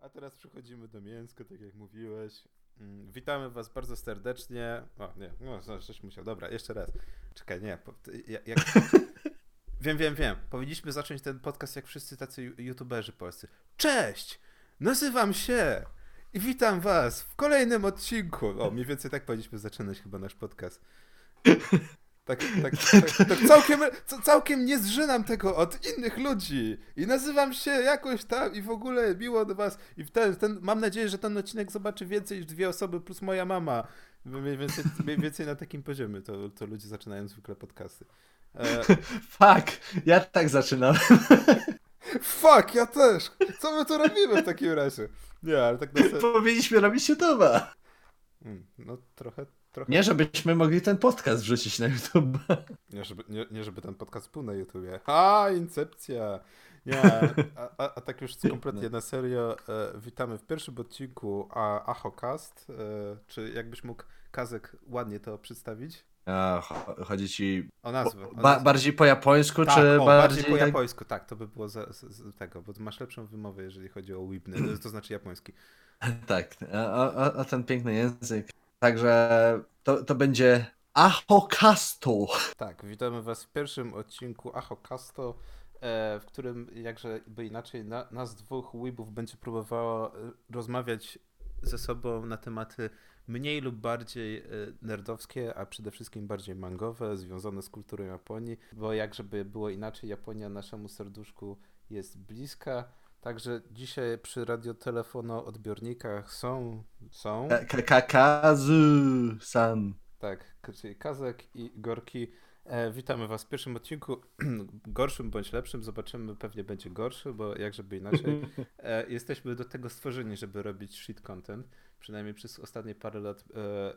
A teraz przechodzimy do mięska, tak jak mówiłeś. Mm, Witamy was bardzo serdecznie. O, nie, no, coś musiał. Dobra, jeszcze raz. Czekaj, nie. Po, jak... wiem, wiem, wiem. Powinniśmy zacząć ten podcast jak wszyscy tacy youtuberzy polscy. Cześć! Nazywam się i witam was w kolejnym odcinku. O, mniej więcej tak powinniśmy zaczynać chyba nasz podcast. Tak, tak, tak, tak całkiem, ca- całkiem nie zżynam tego od innych ludzi i nazywam się jakoś tam i w ogóle miło do was i ten, ten, mam nadzieję, że ten odcinek zobaczy więcej niż dwie osoby plus moja mama. Mniej więcej, mniej więcej na takim poziomie to, to ludzie zaczynają zwykle podcasty. E, Fuck, ja tak zaczynam. fuck, ja też! Co my tu robimy w takim razie? Nie, ale tak na serio. Powinniśmy robić YouTube'a. Mm, No trochę, trochę. Nie, żebyśmy mogli ten podcast wrzucić na YouTube. Nie żeby, nie, nie żeby ten podcast był na YouTubie. A, incepcja! Nie, a, a, a tak już kompletnie na serio. E, witamy w pierwszym odcinku a, AchoCast. E, czy jakbyś mógł, Kazek, ładnie to przedstawić? A, cho- chodzi ci O nazwę. O ba bardziej po japońsku, tak, czy o, bardziej... po jak- japońsku, tak, to by było za, z, z tego, bo masz lepszą wymowę, jeżeli chodzi o Wibny, to znaczy japoński. Tak, a, a, a ten piękny język. Także to, to będzie Ahokasto. Tak, witamy Was w pierwszym odcinku AchoCasto, e, w którym, jakże by inaczej, na, nas dwóch weebów będzie próbowało e, rozmawiać ze sobą na tematy mniej lub bardziej e, nerdowskie, a przede wszystkim bardziej mangowe, związane z kulturą Japonii, bo jak żeby było inaczej, Japonia naszemu serduszku jest bliska. Także dzisiaj przy radiotelefono odbiornikach są, są, Ka- ka- Kazu-san. tak, czyli Kazek i Gorki. E, witamy Was w pierwszym odcinku, gorszym bądź lepszym, zobaczymy, pewnie będzie gorszy, bo jak żeby inaczej. E, jesteśmy do tego stworzeni, żeby robić shit content, przynajmniej przez ostatnie parę lat. E,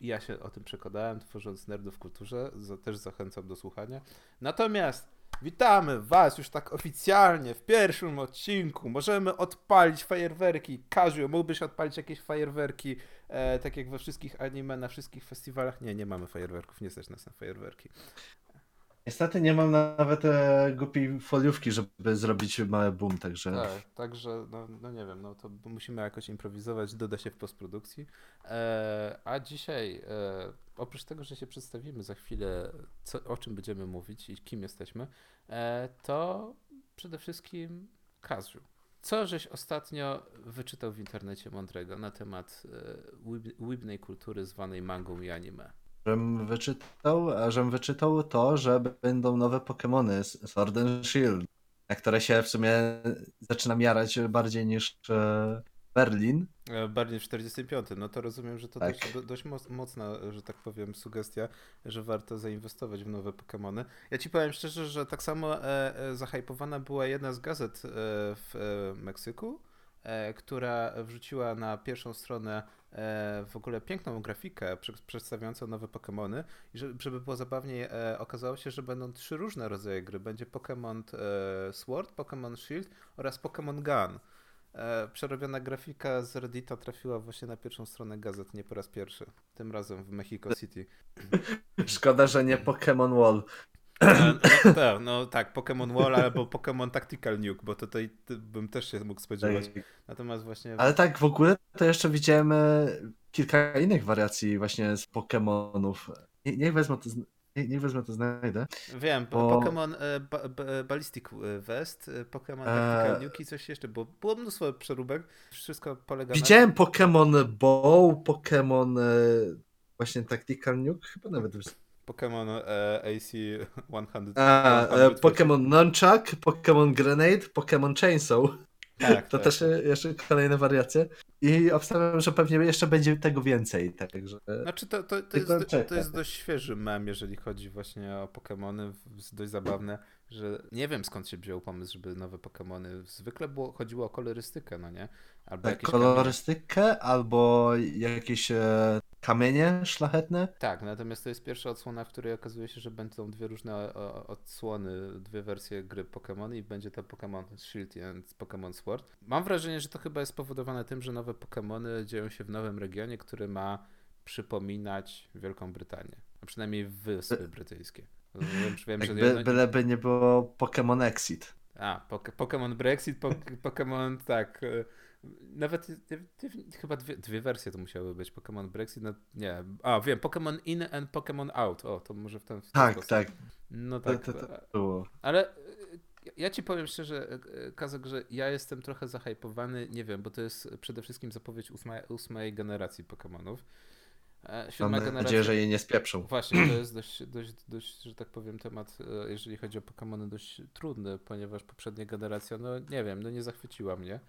ja się o tym przekonałem, tworząc Nerdów w kulturze, za, też zachęcam do słuchania. Natomiast witamy Was już tak oficjalnie w pierwszym odcinku. Możemy odpalić fajerwerki. Kaziu, mógłbyś odpalić jakieś fajerwerki, e, tak jak we wszystkich anime, na wszystkich festiwalach? Nie, nie mamy fajerwerków, nie stać nas na fajerwerki. Niestety nie mam nawet e, głupiej foliówki, żeby zrobić mały boom, także... Tak, także, no, no nie wiem, no to musimy jakoś improwizować, doda się w postprodukcji. E, a dzisiaj, e, oprócz tego, że się przedstawimy za chwilę, co, o czym będziemy mówić i kim jesteśmy, e, to przede wszystkim Kaziu. Co żeś ostatnio wyczytał w internecie mądrego na temat e, webnej kultury zwanej mangą i anime? Żem wyczytał, a żem wyczytał to, że będą nowe Pokémony z Sword and Shield, na które się w sumie zaczynam jarać bardziej niż e, Berlin. E, Bardziej w 45. No to rozumiem, że to Tak. dość, do, dość moc- mocna, że tak powiem, sugestia, że warto zainwestować w nowe Pokémony. Ja ci powiem szczerze, że tak samo e, zahypowana była jedna z gazet w Meksyku, która wrzuciła na pierwszą stronę w ogóle piękną grafikę przedstawiającą nowe Pokémony. I żeby, było zabawniej, e, okazało się, że będą trzy różne rodzaje gry. Będzie Pokémon e, Sword, Pokémon Shield oraz Pokémon Gun. E, przerobiona grafika z Reddita trafiła właśnie na pierwszą stronę gazet, nie po raz pierwszy. Tym razem w Mexico City. Szkoda, że nie Pokémon Wall. No, tak, no tak, Pokémon Wall albo Pokémon Tactical Nuke, bo tutaj bym też się mógł spodziewać. Natomiast właśnie. Ale tak w ogóle to jeszcze widziałem e, kilka innych wariacji właśnie z Pokémonów. Nie, niech wezmę to, zn- nie, niech wezmę to znajdę. Wiem, bo- Pokémon e, ba, ba, Ballistic West, e, Pokémon E, Tactical Nuke i coś jeszcze, bo było mnóstwo przeróbek. Wszystko polega Widziałem Pokémon Bow, Pokémon właśnie Tactical Nuke, chyba nawet na Pokémon e, AC 100. A, e, Pokémon Nunchuck, Pokémon Grenade, Pokémon Chainsaw. Tak, To tak. też e, jeszcze kolejne wariacje. I obstawiam, że pewnie jeszcze będzie tego więcej. Także. Znaczy to, to, to, jest, to jest dość świeży mem, jeżeli chodzi właśnie o Pokémony, dość zabawne, że nie wiem skąd się wziął pomysł, żeby nowe Pokémony, zwykle było, chodziło o kolorystykę, no nie? Albo kamienie. Kolorystykę albo jakieś e, kamienie szlachetne. Tak, natomiast to jest pierwsza odsłona, w której okazuje się, że będą dwie różne o- odsłony, dwie wersje gry Pokémon i będzie to Pokémon Shield i Pokémon Sword. Mam wrażenie, że to chyba jest spowodowane tym, że nowe Pokémony dzieją się w nowym regionie, który ma przypominać Wielką Brytanię, a przynajmniej Wyspy Brytyjskie. Wiem, wiem, że jedno... byleby nie było Pokémon Exit. A, pok- Pokémon Brexit, pok- Pokémon, tak, e, Nawet chyba dwie, dwie wersje to musiały być. Pokémon Brexit, no nie. A, wiem, Pokémon In and Pokémon Out. O, to może w ten, w ten Tak, sposób. tak. No tak. To, to, to było. Ale y, ja ci powiem szczerze, y, Kazak, że ja jestem trochę zahypowany, nie wiem, bo to jest przede wszystkim zapowiedź ósmej, ósmej generacji Pokémonów. E, Mam generacja. nadzieję, że jej nie spieprzą. Właśnie, to jest dość, dość, dość, że tak powiem, temat, e, jeżeli chodzi o Pokémony, dość trudny, ponieważ poprzednia generacja, no nie wiem, no nie zachwyciła mnie.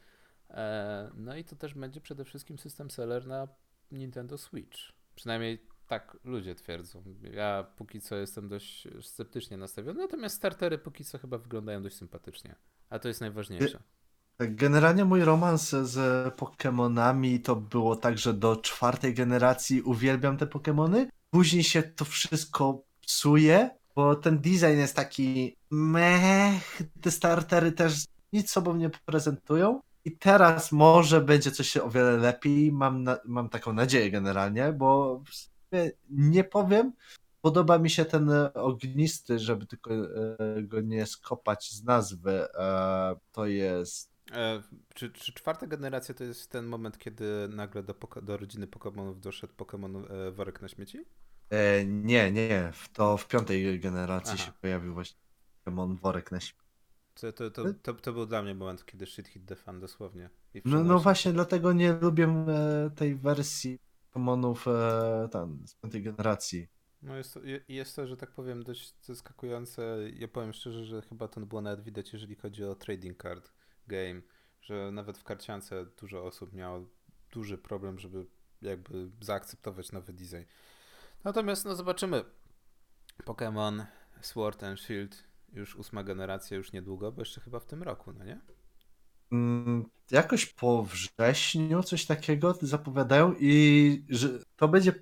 E, No i to też będzie przede wszystkim system seller na Nintendo Switch. Przynajmniej tak ludzie twierdzą. Ja póki co jestem dość sceptycznie nastawiony, natomiast startery póki co chyba wyglądają dość sympatycznie. A to jest najważniejsze. Tak, Generalnie mój romans z Pokémonami to było tak, że do czwartej generacji uwielbiam te Pokémony. Później się to wszystko psuje, bo ten design jest taki mech, te startery też nic sobą nie prezentują. I teraz może będzie coś o wiele lepiej. Mam, na, mam taką nadzieję generalnie, bo nie powiem. Podoba mi się ten ognisty, żeby tylko e, go nie skopać z nazwy. E, to jest E, czy, czy czwarta generacja to jest ten moment, kiedy nagle do, do rodziny Pokémonów doszedł Pokémon e, worek na śmieci? E, nie, nie, to w piątej generacji Aha. się pojawił właśnie Pokémon Worek na śmie- To, to, to, to, to był dla mnie moment, kiedy shit hit the fan dosłownie. No, no właśnie dlatego nie lubię e, tej wersji Pokémonów e, tam, z piątej generacji. No jest to, je- jest to, że tak powiem, dość zaskakujące. Ja powiem szczerze, że chyba to było nawet widać, jeżeli chodzi o trading card game, że nawet w karciance dużo osób miało duży problem, żeby jakby zaakceptować nowy design. Natomiast no zobaczymy. Pokémon Sword and Shield, już ósma generacja, już niedługo, bo jeszcze chyba w tym roku, no nie? Mm, jakoś po wrześniu coś takiego zapowiadają i że to będzie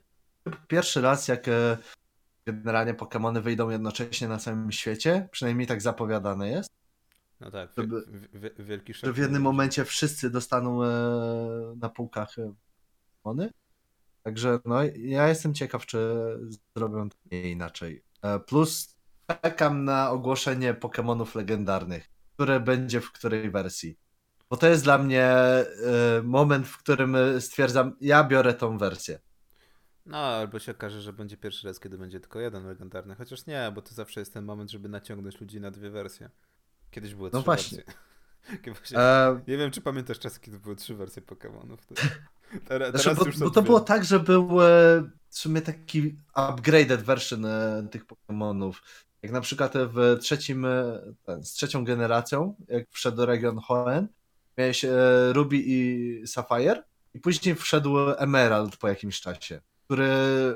pierwszy raz, jak e, generalnie Pokémony wyjdą jednocześnie na całym świecie. Przynajmniej tak zapowiadane jest. No tak, Żeby- wi- wi- wielki szok. Że w jednym momencie wszyscy dostaną e, na półkach e, Pokémony. Także no, ja jestem ciekaw, czy zrobią to nie inaczej. Plus czekam na ogłoszenie Pokémonów legendarnych, które będzie w której wersji. Bo to jest dla mnie e, moment, w którym e, stwierdzam, ja biorę tą wersję. No, albo się okaże, że będzie pierwszy raz, kiedy będzie tylko jeden legendarny. Chociaż nie, bo to zawsze jest ten moment, żeby naciągnąć ludzi na dwie wersje. Kiedyś były No trzy właśnie. wersje. Właśnie- E, Nie wiem, czy pamiętasz czasy, kiedy były trzy wersje Pokémonów. Teraz, Znaczy, teraz bo, bo to było tak, że był e, w sumie taki upgraded version e, tych Pokémonów. Jak na przykład w trzecim, e, ten, z trzecią generacją, jak wszedł region Hoenn, miałeś e, Ruby i Sapphire i później wszedł Emerald po jakimś czasie, który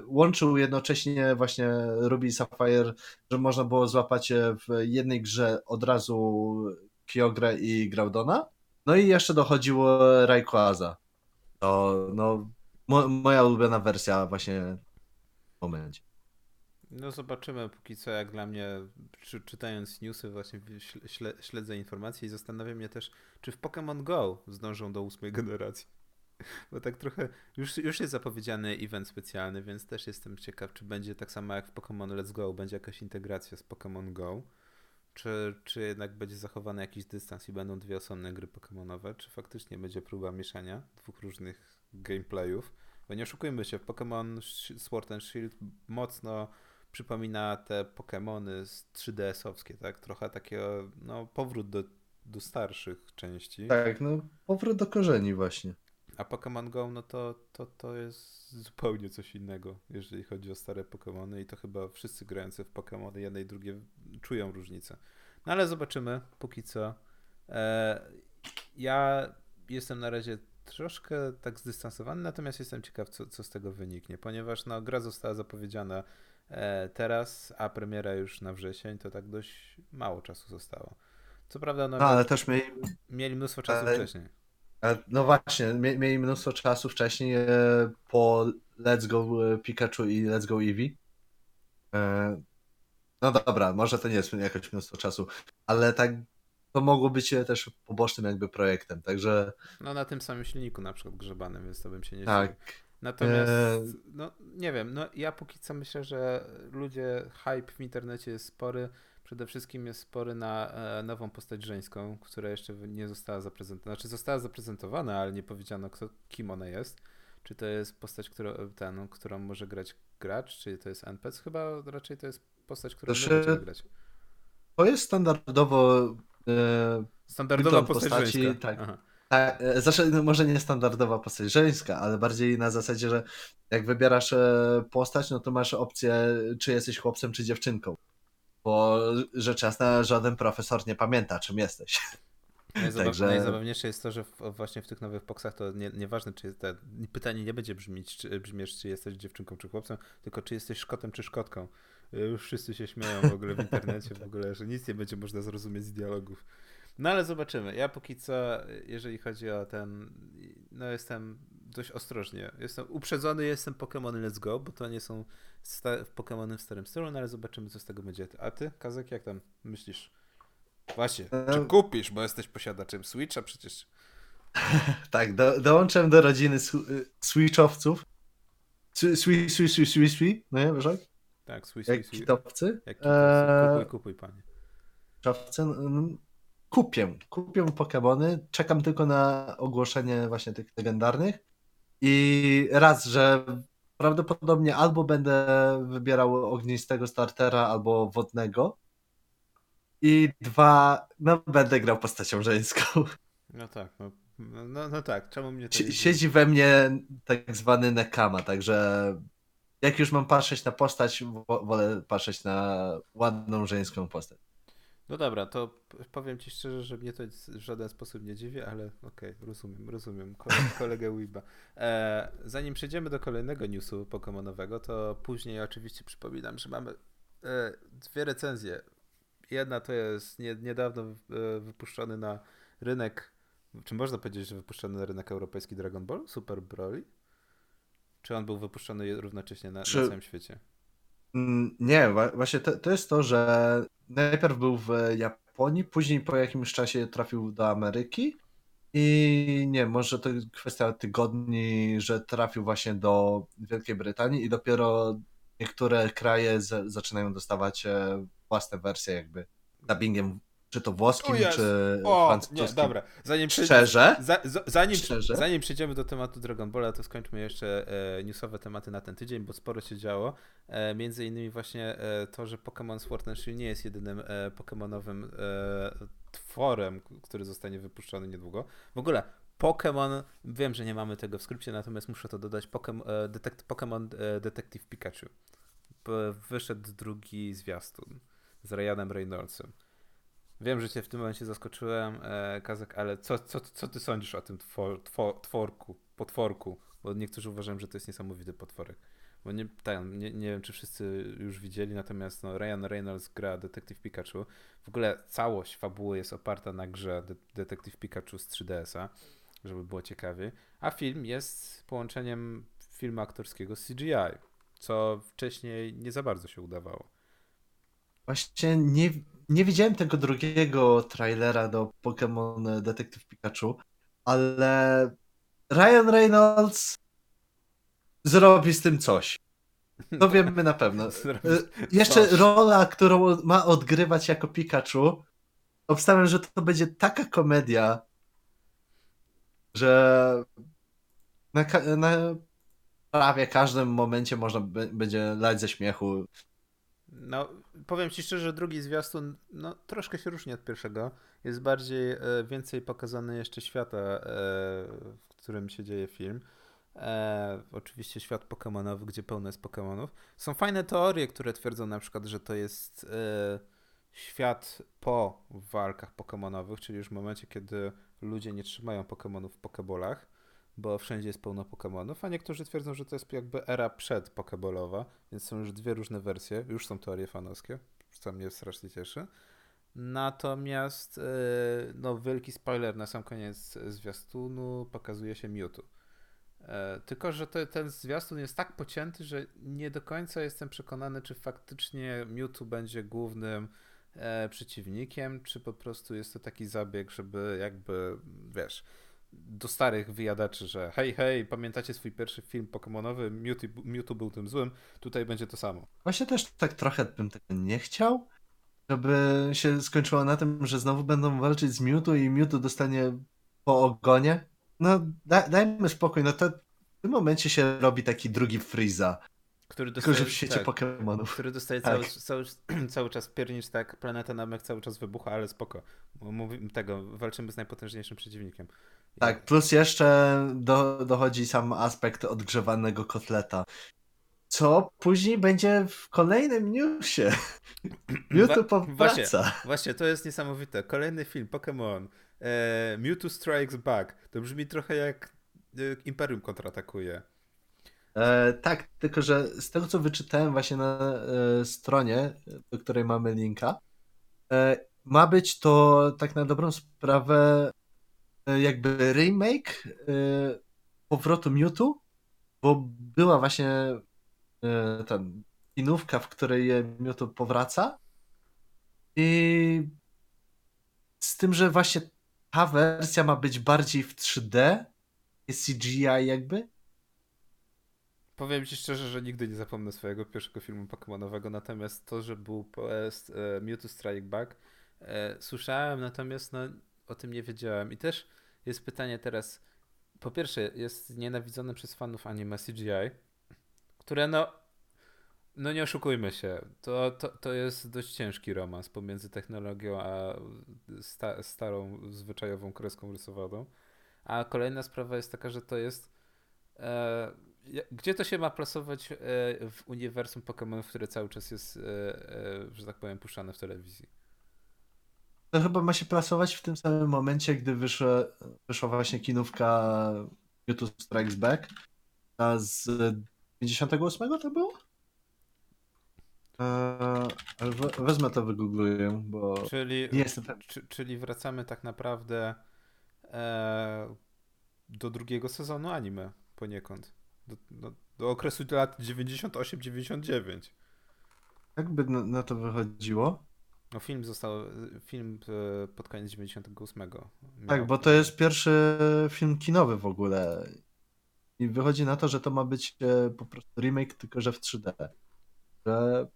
łączył jednocześnie właśnie Ruby i Sapphire, że można było złapać w jednej grze od razu Kyogre i Groudona. No i jeszcze dochodziło Rayquaza. To no, mo, moja ulubiona wersja właśnie w momencie. No zobaczymy póki co, jak dla mnie, czy, czytając newsy właśnie śle- śle, śledzę informacje i zastanawiam mnie też, czy w Pokémon Go zdążą do ósmej generacji. Bo tak trochę, już, już jest zapowiedziany event specjalny, więc też jestem ciekaw, czy będzie tak samo jak w Pokémon Let's Go, będzie jakaś integracja z Pokémon Go, czy, czy jednak będzie zachowany jakiś dystans i będą dwie osobne gry Pokémonowe, czy faktycznie będzie próba mieszania dwóch różnych gameplayów. Bo nie oszukujmy się, Pokémon Sh- Sword and Shield mocno przypomina te Pokémony z 3DS-owskie, tak? Trochę takiego, no, powrót do, do starszych części. Tak, no powrót do korzeni właśnie. A Pokémon Go, no to, to, to jest zupełnie coś innego, jeżeli chodzi o stare Pokémony i to chyba wszyscy grający w Pokémony jedne i drugie czują różnicę. No ale zobaczymy, póki co. E, ja jestem na razie troszkę tak zdystansowany, natomiast jestem ciekaw, co, co z tego wyniknie, ponieważ no, gra została zapowiedziana teraz, a premiera już na wrzesień, to tak dość mało czasu zostało. Co prawda, no, No ale też mieli, mieli mnóstwo czasu ale- wcześniej. e, no właśnie, mie, mieli mnóstwo czasu wcześniej e, po Let's Go e, Pikachu i Let's Go Eevee. E, no dobra, może to nie jest jakoś mnóstwo czasu, ale tak to mogło być e, też pobocznym jakby projektem, także No na tym samym silniku na przykład grzebanym, więc to bym się nie tak. zdziwił. Natomiast, Eee. no nie wiem, no ja póki co myślę, że ludzie, hype w internecie jest spory, przede wszystkim jest spory na e, nową postać żeńską, która jeszcze nie została zaprezentowana. Znaczy została zaprezentowana, ale nie powiedziano kto, kim ona jest. Czy to jest postać, która, ten, którą może grać gracz, czy to jest NPC? Chyba raczej to jest postać, którą Znaczy, będziemy grać. To jest standardowo. E, Standardowa postać postaci, żeńska. tak. Aha. Tak, e, znaczy, no może nie standardowa postać żeńska, ale bardziej na zasadzie, że jak wybierasz e, postać, no to masz opcję, czy jesteś chłopcem, czy dziewczynką. Bo rzecz jasna, żaden profesor nie pamięta, czym jesteś. Najzabaw... Także- Najzabawniejsze jest to, że właśnie w tych nowych boksach to nie, nieważne, czy jest te, pytanie nie będzie brzmieć, czy, brzmieć, czy jesteś dziewczynką, czy chłopcem, tylko czy jesteś szkotem, czy szkotką. Y, Już wszyscy się śmieją w ogóle w internecie, w ogóle, że nic nie będzie można zrozumieć z dialogów. No ale zobaczymy. Ja póki co, jeżeli chodzi o ten, no jestem dość ostrożnie. Jestem uprzedzony, jestem Pokémon Let's Go, bo to nie są sta- Pokémony w starym stylu, no ale zobaczymy, co z tego będzie. A ty, Kazek, jak tam myślisz? Właśnie, czy E, kupisz, bo jesteś posiadaczem Switcha przecież. Tak, do, dołączam do rodziny sw- switchowców. Swi, swi, swi, swi, swi, swi, no nie, Wyżak? Tak, Switch, Jak Switch, Switch. kitowcy. Jak Eee, kupuj, kupuj, panie. Switchowcy, no, no, Kupię, kupię Pokémony. Czekam tylko na ogłoszenie właśnie tych legendarnych. I raz, że prawdopodobnie albo będę wybierał ognistego startera, albo wodnego. I dwa, no będę grał postacią żeńską. No tak, no, no, no tak, czemu mnie to Siedzi we mnie tak zwany nekama, także jak już mam patrzeć na postać, wo- wolę patrzeć na ładną żeńską postać. No dobra, to powiem ci szczerze, że mnie to w żaden sposób nie dziwi, ale okej, rozumiem, rozumiem kole, kolegę Weeba. E, zanim przejdziemy do kolejnego newsu pokemonowego, to później oczywiście przypominam, że mamy e, dwie recenzje. Jedna to jest nie, niedawno e, wypuszczony na rynek, czy można powiedzieć, że wypuszczony na rynek europejski Dragon Ball Super Broly? Czy on był wypuszczony równocześnie na, Czy- na całym świecie? Mm, Nie, właśnie to, to jest to, że najpierw był w Japonii, później po jakimś czasie trafił do Ameryki i nie, może to kwestia tygodni, że trafił właśnie do Wielkiej Brytanii i dopiero niektóre kraje z, zaczynają dostawać e, własne wersje jakby dubbingiem, czy to włoskim, czy O, francuskim. nie, dobra. Zanim Szczerze? Za, za, zanim, Szczerze? zanim przejdziemy do tematu Dragon Balla, to skończmy jeszcze e, newsowe tematy na ten tydzień, bo sporo się działo. E, między innymi właśnie e, to, że Pokémon Sword and Shield nie jest jedynym e, Pokémonowym tworem, który zostanie wypuszczony niedługo. W ogóle Pokémon, wiem, że nie mamy tego w skrypcie, natomiast muszę to dodać, Pokémon, detekt, Detective Pikachu. P- wyszedł drugi zwiastun z Ryanem Reynoldsem. Wiem, że cię w tym momencie zaskoczyłem, e, Kazak, ale co, co, co ty sądzisz o tym twor, twor, tworku, potworku? Bo niektórzy uważają, że to jest niesamowity potworek. Bo nie, tak, nie, nie wiem, czy wszyscy już widzieli, natomiast no, Ryan Reynolds gra Detective Pikachu. W ogóle całość fabuły jest oparta na grze De Pikachu z 3DS-a, żeby było ciekawie. A film jest połączeniem filmu aktorskiego z CGI, co wcześniej nie za bardzo się udawało. Właśnie nie, nie widziałem tego drugiego trailera do Pokémon Detective Pikachu, ale Ryan Reynolds zrobi z tym coś. To wiemy na pewno. Y, Jeszcze rola, którą ma odgrywać jako Pikachu, obstawiam, że to będzie taka komedia, że na, na prawie każdym momencie można będzie lać ze śmiechu. No, powiem ci szczerze, drugi zwiastun no, troszkę się różni od pierwszego. Jest bardziej, e, więcej pokazane jeszcze świata, e, w którym się dzieje film. E, oczywiście świat pokemonowy, gdzie pełno jest pokemonów. Są fajne teorie, które twierdzą na przykład, że to jest e, świat po walkach pokemonowych, czyli już w momencie, kiedy ludzie nie trzymają pokemonów w pokebolach, bo wszędzie jest pełno pokemonów, a niektórzy twierdzą, że to jest jakby era przed pokebolowa, więc są już dwie różne wersje, już są teorie fanowskie, co mnie strasznie cieszy. Natomiast e, no, wielki spoiler na sam koniec zwiastunu pokazuje się Mewtwo. E, Tylko, że te, ten zwiastun jest tak pocięty, że nie do końca jestem przekonany, czy faktycznie Mewtwo będzie głównym e, przeciwnikiem, czy po prostu jest to taki zabieg, żeby jakby, wiesz, do starych wyjadaczy, że hej, hej, pamiętacie swój pierwszy film pokemonowy, Mewtwo, Mewtwo był tym złym, tutaj będzie to samo. Właśnie też tak trochę bym tego nie chciał, żeby się skończyło na tym, że znowu będą walczyć z Mewtwo i Mewtwo dostanie po ogonie. No da, dajmy spokój, no to w tym momencie się robi taki drugi Freeza. Który Tylko, że dostaje, w świecie tak, Pokemonów. który dostaje Tak. cały, cały, cały czas piernicz, tak, planeta Namek cały czas wybucha, ale spoko. Mówi, tego, walczymy z najpotężniejszym przeciwnikiem. Tak, plus jeszcze do, dochodzi sam aspekt odgrzewanego kotleta. Co później będzie w kolejnym newsie. Mewtwo Wa- właśnie, powraca. Właśnie, to jest niesamowite. Kolejny film, Pokémon. E, Mewtwo Strikes Back. To brzmi trochę jak e, Imperium kontratakuje. E, tak, tylko że z tego co wyczytałem właśnie na e, stronie, do której mamy linka, e, ma być to tak na dobrą sprawę jakby remake e, powrotu Mewtwo, bo była właśnie e, ten kinówka, w której Mewtwo powraca. I z tym, że właśnie ta wersja ma być bardziej w 3D, jest CGI jakby, Powiem ci szczerze, że nigdy nie zapomnę swojego pierwszego filmu Pokémonowego, natomiast to, że był PS, e, Mewtwo Strike Back, e, słyszałem, natomiast no, o tym nie wiedziałem. I też jest pytanie teraz, po pierwsze, jest nienawidzone przez fanów anime CGI, które no, no nie oszukujmy się, to, to, to jest dość ciężki romans pomiędzy technologią a sta, starą, zwyczajową kreską rysowaną. A kolejna sprawa jest taka, że to jest e, gdzie to się ma plasować e, w uniwersum Pokémonów, które cały czas jest, e, e, że tak powiem, puszczane w telewizji? To chyba ma się plasować w tym samym momencie, gdy wyszła, wyszła właśnie kinówka YouTube Strikes Back. A z 58 to było? Eee, we- wezmę to, wygoogluję, bo Czyli, nie jestem pewien. czy, czyli wracamy tak naprawdę e, do drugiego sezonu anime poniekąd. Do, do, do okresu lat 98-99. Jak by na, na to wychodziło? No film został, film e, pod koniec 98. Tak, bo to jest pierwszy film kinowy w ogóle. I wychodzi na to, że to ma być e, po prostu remake, tylko że w 3D. Że...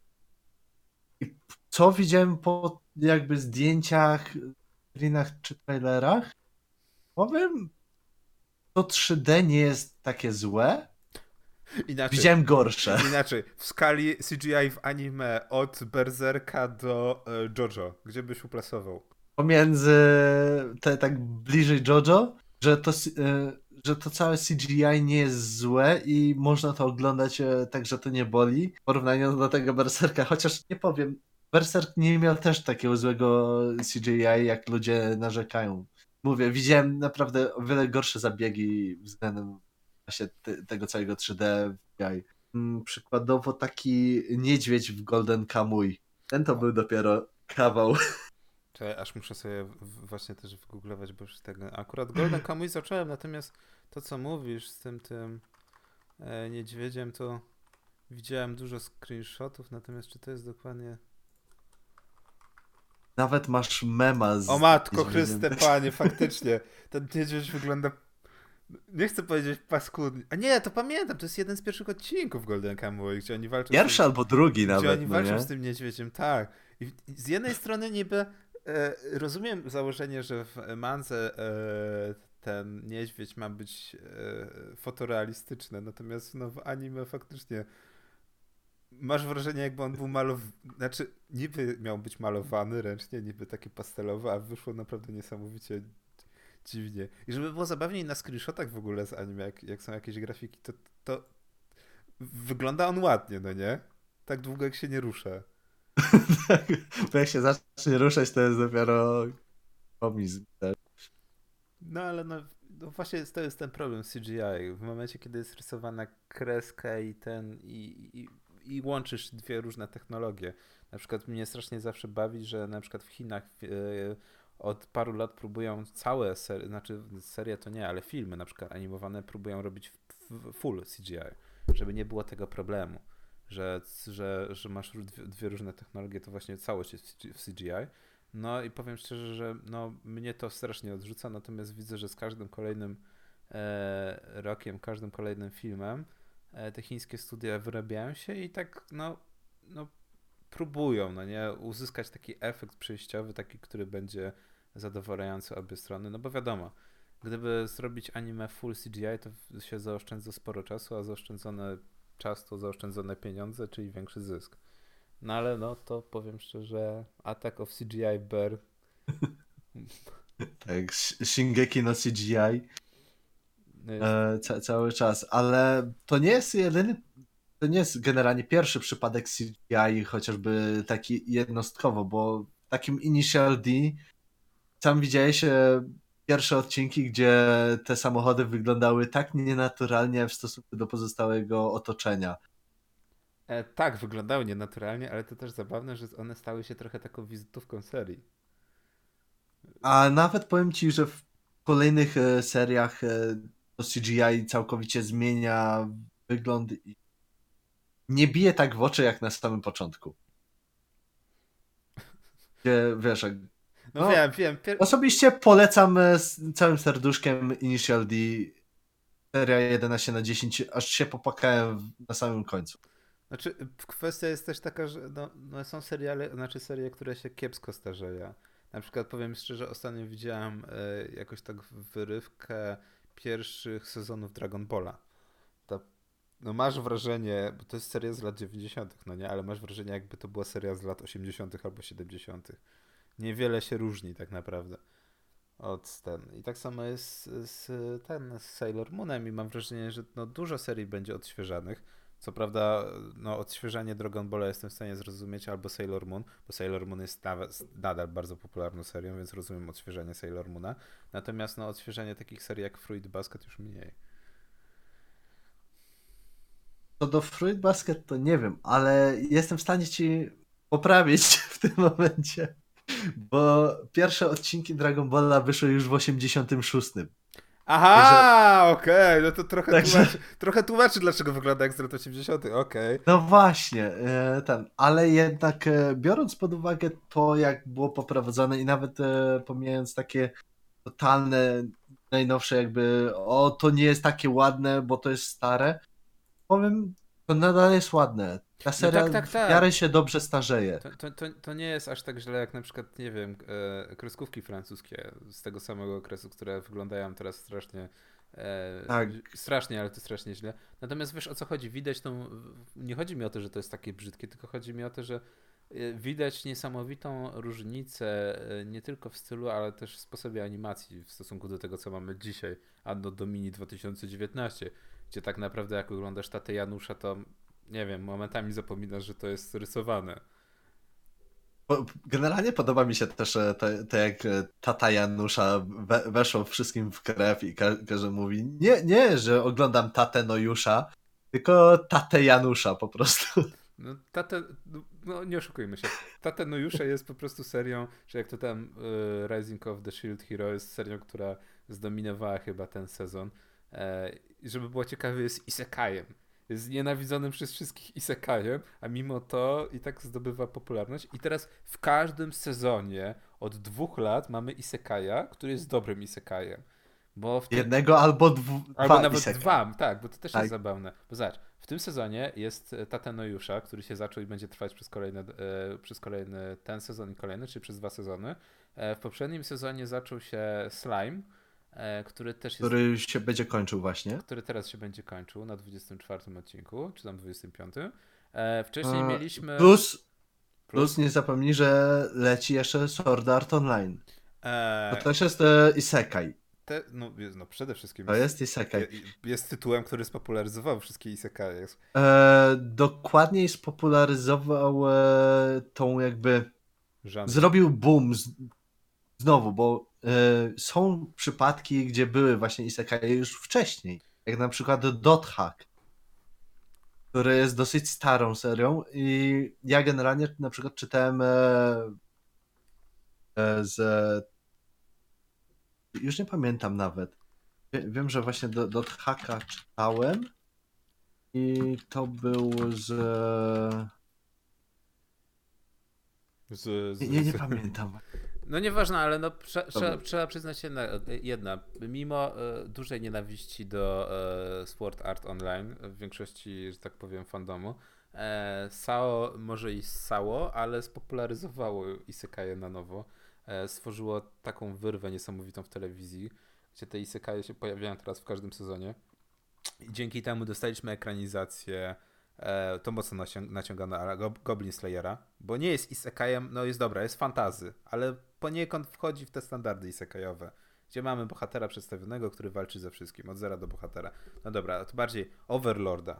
I co widziałem po jakby zdjęciach, screenach czy trailerach? Powiem, to 3D nie jest takie złe. Inaczej, Widziałem gorsze. Inaczej, w skali CGI w anime od Berserka do e, JoJo, gdzie byś uplasował? Pomiędzy te, tak bliżej JoJo, że to, e, że to całe CGI nie jest złe i można to oglądać e, tak, że to nie boli w porównaniu do tego Berserka, chociaż nie powiem, Berserk nie miał też takiego złego CGI, jak ludzie narzekają. Mówię, widziałem naprawdę o wiele gorsze zabiegi względem właśnie te, tego całego 3D CGI. Mm, Przykładowo taki niedźwiedź w Golden Kamuy. Ten to był dopiero kawał. Czekaj, aż muszę sobie właśnie też wygooglować, bo już tego... Akurat Golden Kamuy zacząłem, natomiast to, co mówisz z tym, tym e, niedźwiedziem, to widziałem dużo screenshotów, natomiast czy to jest dokładnie... Nawet masz mema z. O matko. Chryste, panie, faktycznie, ten niedźwiedź wygląda... Nie chcę powiedzieć paskudnie. A nie, to pamiętam, to jest jeden z pierwszych odcinków Golden Kamuy, gdzie oni walczą... z tym- Pierwszy albo drugi Gdzie nawet. oni No walczą nie? z tym niedźwiedziem, tak. I z jednej strony niby e, rozumiem założenie, że w Manze e, ten niedźwiedź ma być e, fotorealistyczny, natomiast no, w anime faktycznie masz wrażenie, jakby on był malowany, znaczy niby miał być malowany ręcznie, niby taki pastelowy, a wyszło naprawdę niesamowicie dziwnie. I żeby było zabawniej na screenshotach w ogóle z anime, jak, jak są jakieś grafiki, to, to wygląda on ładnie, no nie? Tak długo jak się nie rusza. Bo jak się zacznie ruszać, to jest dopiero komizm. No ale no, no właśnie to jest ten problem z CGI. W momencie, kiedy jest rysowana kreska i ten i, i, i łączysz dwie różne technologie. Na przykład mnie strasznie zawsze bawi, że na przykład w Chinach e, od paru lat próbują całe serie, znaczy serie to nie, ale filmy na przykład animowane próbują robić full CGI, żeby nie było tego problemu, że, że, że masz dwie różne technologie, to właśnie całość jest w CGI. No i powiem szczerze, że no, mnie to strasznie odrzuca, natomiast widzę, że z każdym kolejnym e, rokiem, każdym kolejnym filmem e, te chińskie studia wyrabiają się i tak no, no próbują, no nie, uzyskać taki efekt przejściowy, taki, który będzie zadowalający obie strony, no bo wiadomo, gdyby zrobić anime full CGI, to się zaoszczędza sporo czasu, a zaoszczędzony czas to zaoszczędzone pieniądze, czyli większy zysk. No ale no to powiem szczerze, Attack of CGI Bear. tak, Shingeki no CGI. E, ca cały czas, ale to nie jest jedyny, to nie jest generalnie pierwszy przypadek CGI, chociażby taki jednostkowo, bo takim Initial D sam widziałeś pierwsze odcinki, gdzie te samochody wyglądały tak nienaturalnie w stosunku do pozostałego otoczenia. E, tak, wyglądały nienaturalnie, ale to też zabawne, że one stały się trochę taką wizytówką serii. A nawet powiem ci, że w kolejnych e, seriach e, to CGI całkowicie zmienia wygląd i nie bije tak w oczy jak na samym początku. Gdzie, wiesz, no, no wiem, wiem. Pier... Osobiście polecam e, z całym serduszkiem Initial D seria 11 na 10, aż się popłakałem na samym końcu. Znaczy, kwestia jest też taka, że no, no są seriale, znaczy serie, które się kiepsko starzeją. Na przykład powiem szczerze, ostatnio widziałem y, jakoś tak wyrywkę pierwszych sezonów Dragon Balla. No masz wrażenie, bo to jest seria z lat 90., no nie, ale masz wrażenie, jakby to była seria z lat 80. albo 70 niewiele się różni tak naprawdę od ten. I tak samo jest z, ten, z Sailor Moonem i mam wrażenie, że no, dużo serii będzie odświeżanych. Co prawda, no, odświeżanie Dragon Balla jestem w stanie zrozumieć, albo Sailor Moon, bo Sailor Moon jest nadal bardzo popularną serią, więc rozumiem odświeżanie Sailor Moona. Natomiast no, odświeżanie takich serii jak Fruit Basket już mniej. Co do Fruit Basket to nie wiem, ale jestem w stanie ci poprawić w tym momencie. Bo pierwsze odcinki Dragon Balla wyszły już w 86. Aha, Także... okej, okay. no to trochę, Także... tłumaczy, trochę tłumaczy, dlaczego wygląda jak z lat 80., okej. Okay. No właśnie, e, ten, ale jednak e, biorąc pod uwagę to, jak było poprowadzone i nawet e, pomijając takie totalne, najnowsze jakby, o to nie jest takie ładne, bo to jest stare, powiem, to nadal jest ładne. Ta seria no tak, tak, tak. w miarę się dobrze starzeje. To, to, to, to, nie jest aż tak źle jak na przykład, nie wiem, e, kreskówki francuskie z tego samego okresu, które wyglądają teraz strasznie e, tak. strasznie, ale to strasznie źle. Natomiast wiesz o co chodzi? Widać tą, nie chodzi mi o to, że to jest takie brzydkie, tylko chodzi mi o to, że e, widać niesamowitą różnicę e, nie tylko w stylu, ale też w sposobie animacji w stosunku do tego, co mamy dzisiaj, Anno Domini 2019, gdzie tak naprawdę jak oglądasz tatę Janusza, to nie wiem, momentami zapominasz, że to jest rysowane. Generalnie podoba mi się też to, to jak e, tata Janusza we, weszło wszystkim w krew i każdy mówi nie, nie, że oglądam tatę Nojusza, tylko tatę Janusza po prostu. No, tatę, no nie oszukujmy się. Tatę Nojusza jest po prostu serią, że jak to tam y, Rising of the Shield Hero jest serią, która zdominowała chyba ten sezon. E, żeby było ciekawe, jest isekajem jest nienawidzonym przez wszystkich isekajem, a mimo to i tak zdobywa popularność. I teraz w każdym sezonie od dwóch lat mamy isekaja, który jest dobrym isekajem. Bo tym... Jednego albo dwu... Albo nawet isekai. dwa, tak, bo to też tak. jest zabawne. Bo zobacz, w tym sezonie jest e, Tata Nojusza, który się zaczął i będzie trwać przez kolejny, e, przez kolejny ten sezon i kolejny, czyli przez dwa sezony. E, w poprzednim sezonie zaczął się Slime, który też Który jest, się będzie kończył właśnie. Który teraz się będzie kończył na 24 odcinku, czy tam 25. E, wcześniej A, mieliśmy... Plus, plus, nie zapomnij, że leci jeszcze Sword Art Online. E... To też jest e, Isekai. Te, no, no, przede wszystkim. To jest Isekai. Jest, tytułem, który spopularyzował wszystkie Isekai. E, dokładniej spopularyzował e, tą jakby. Żadne. Zrobił boom z, znowu, bo E, są przypadki, gdzie były właśnie isekai już wcześniej, jak na przykład Dot Hack, który jest dosyć starą serią i ja generalnie na przykład czytałem e, e, z już nie pamiętam nawet. Wiem, że właśnie Dot Hacka czytałem i to był z z, z, nie, nie pamiętam. No nieważne, ale no, trze, trzeba, trzeba przyznać się jedna. Mimo e, dużej nienawiści do e, Sport Art Online, w większości, że tak powiem, fandomu, E, Sao, może i Sao, ale spopularyzowało Isekaje na nowo. E, stworzyło taką wyrwę niesamowitą w telewizji, gdzie te Isekaje się pojawiają teraz w każdym sezonie. I dzięki temu dostaliśmy ekranizację e, to mocno nacią- naciągane, Go- Goblin Slayera, bo nie jest isekajem, no jest dobra, jest fantazy, ale poniekąd wchodzi w te standardy isekajowe, gdzie mamy bohatera przedstawionego, który walczy ze wszystkim, od zera do bohatera. No dobra, to bardziej Overlorda,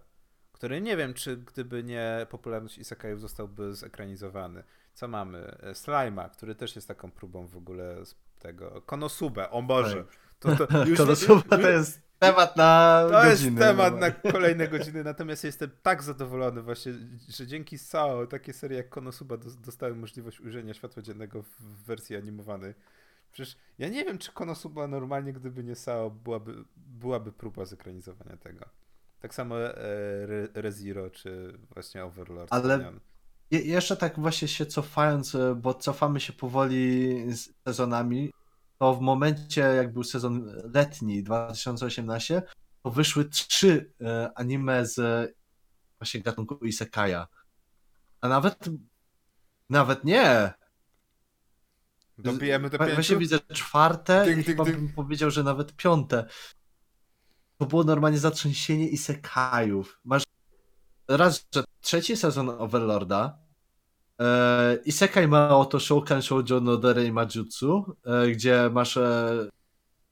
który nie wiem, czy gdyby nie popularność isekajów zostałby zekranizowany. Co mamy? E, Slime'a, który też jest taką próbą w ogóle tego. Konosubę, o Boże. To, to już, Konosuba to jest temat na to godziny. jest temat no. na kolejne godziny, natomiast jestem tak zadowolony właśnie, że dzięki SAO takie serie jak Konosuba dos- dostały możliwość ujrzenia światła dziennego w wersji animowanej. Przecież ja nie wiem, czy Konosuba normalnie, gdyby nie SAO, byłaby, byłaby próba zekranizowania tego. Tak samo e, Re- ReZero, czy właśnie Overlord. Ale- jeszcze tak właśnie się cofając, e, bo cofamy się powoli z sezonami, to w momencie jak był sezon letni 2018, to wyszły trzy e, anime z e, właśnie gatunku Isekaja. A nawet nawet nie. Dobijemy do Wa- pięciu? Właśnie widzę czwarte Ding, i ding, chyba ding. bym powiedział, że nawet piąte. To było normalnie zatrzęsienie Isekajów. Masz raz, że trzeci sezon Overlorda e, Isekaj ma oto Shoukan Shoujo no Dere Majutsu, e, gdzie masz e,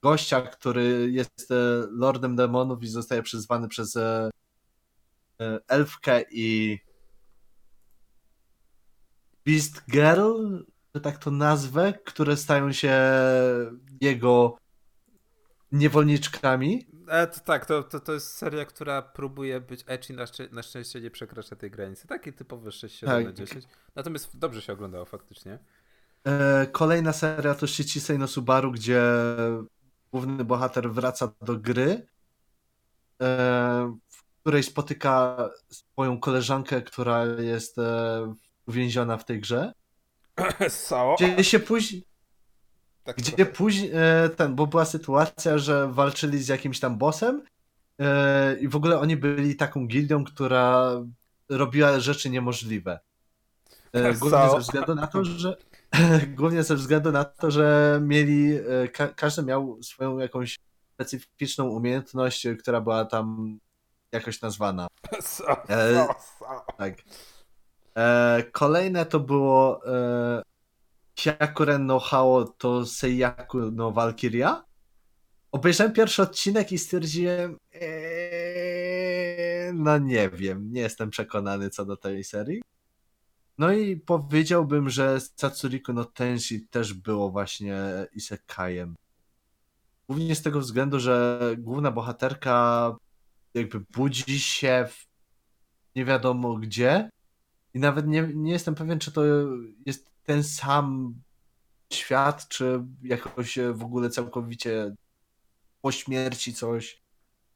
gościa, który jest e, lordem demonów i zostaje przyzwany przez e, e, elfkę i Beast Girl, że tak to nazwę, które stają się jego niewolniczkami. E, to tak, to, to, to jest seria, która próbuje być ecchi, na, szczę- na szczęście nie przekracza tej granicy. Takie typowe 6, 7 na Tak. 10. Natomiast dobrze się oglądało faktycznie. E, Kolejna seria to Shichisei no Subaru, gdzie główny bohater wraca do gry, e, w której spotyka swoją koleżankę, która jest e, uwięziona w tej grze. Gdzie się później, Tak gdzie trochę. później e, ten, bo była sytuacja, że walczyli z jakimś tam bossem e, i w ogóle oni byli taką gildią, która robiła rzeczy niemożliwe. E, głównie So- ze względu na to, że głównie ze względu na to, że mieli ka każdy miał swoją jakąś specyficzną umiejętność, która była tam jakoś nazwana. E. Tak. E, kolejne to było e, Hyakuren no Hao to Seiyaku no Valkyria. Obejrzałem pierwszy odcinek i stwierdziłem eee, no nie wiem, nie jestem przekonany co do tej serii. No i powiedziałbym, że Satsuriku no Tenshi też było właśnie isekajem. Głównie z tego względu, że główna bohaterka jakby budzi się w nie wiadomo gdzie i nawet nie, nie jestem pewien, czy to jest ten sam świat, czy jakoś w ogóle całkowicie po śmierci coś,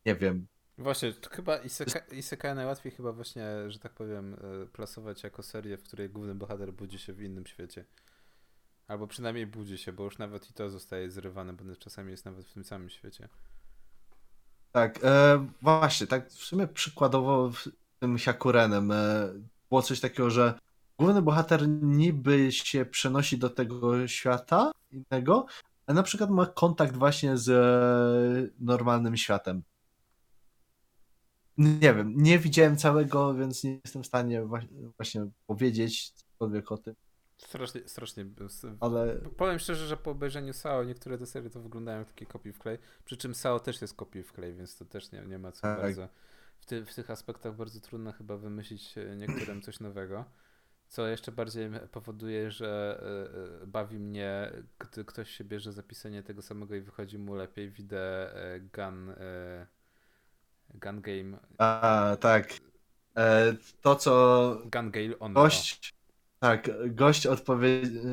nie wiem. Właśnie, to chyba Iseka, Isekai najłatwiej chyba właśnie, że tak powiem, e, plasować jako serię, w której główny bohater budzi się w innym świecie. Albo przynajmniej budzi się, bo już nawet i to zostaje zrywane, bo czasami jest nawet w tym samym świecie. Tak, e, właśnie, tak w sumie przykładowo tym Hyakurenem e, było coś takiego, że główny bohater niby się przenosi do tego świata innego, a na przykład ma kontakt właśnie z e, normalnym światem. Nie wiem, nie widziałem całego, więc nie jestem w stanie właśnie powiedzieć cokolwiek o tym, Strasznie, strasznie. ale Powiem szczerze, że po obejrzeniu SAO niektóre te serie to wyglądają jak takie kopii w klej. Przy czym SAO też jest kopii w klej, więc to też nie, nie ma co Tak. bardzo. W, ty, w tych aspektach bardzo trudno chyba wymyślić e, niektórym coś nowego. Co jeszcze bardziej powoduje, że e, e, bawi mnie, gdy ktoś się bierze za pisanie tego samego i wychodzi mu lepiej. Widzę e, Gun, gun Game, a, tak. To, co Gun Gale on Gość, tak, gość odpowiedział,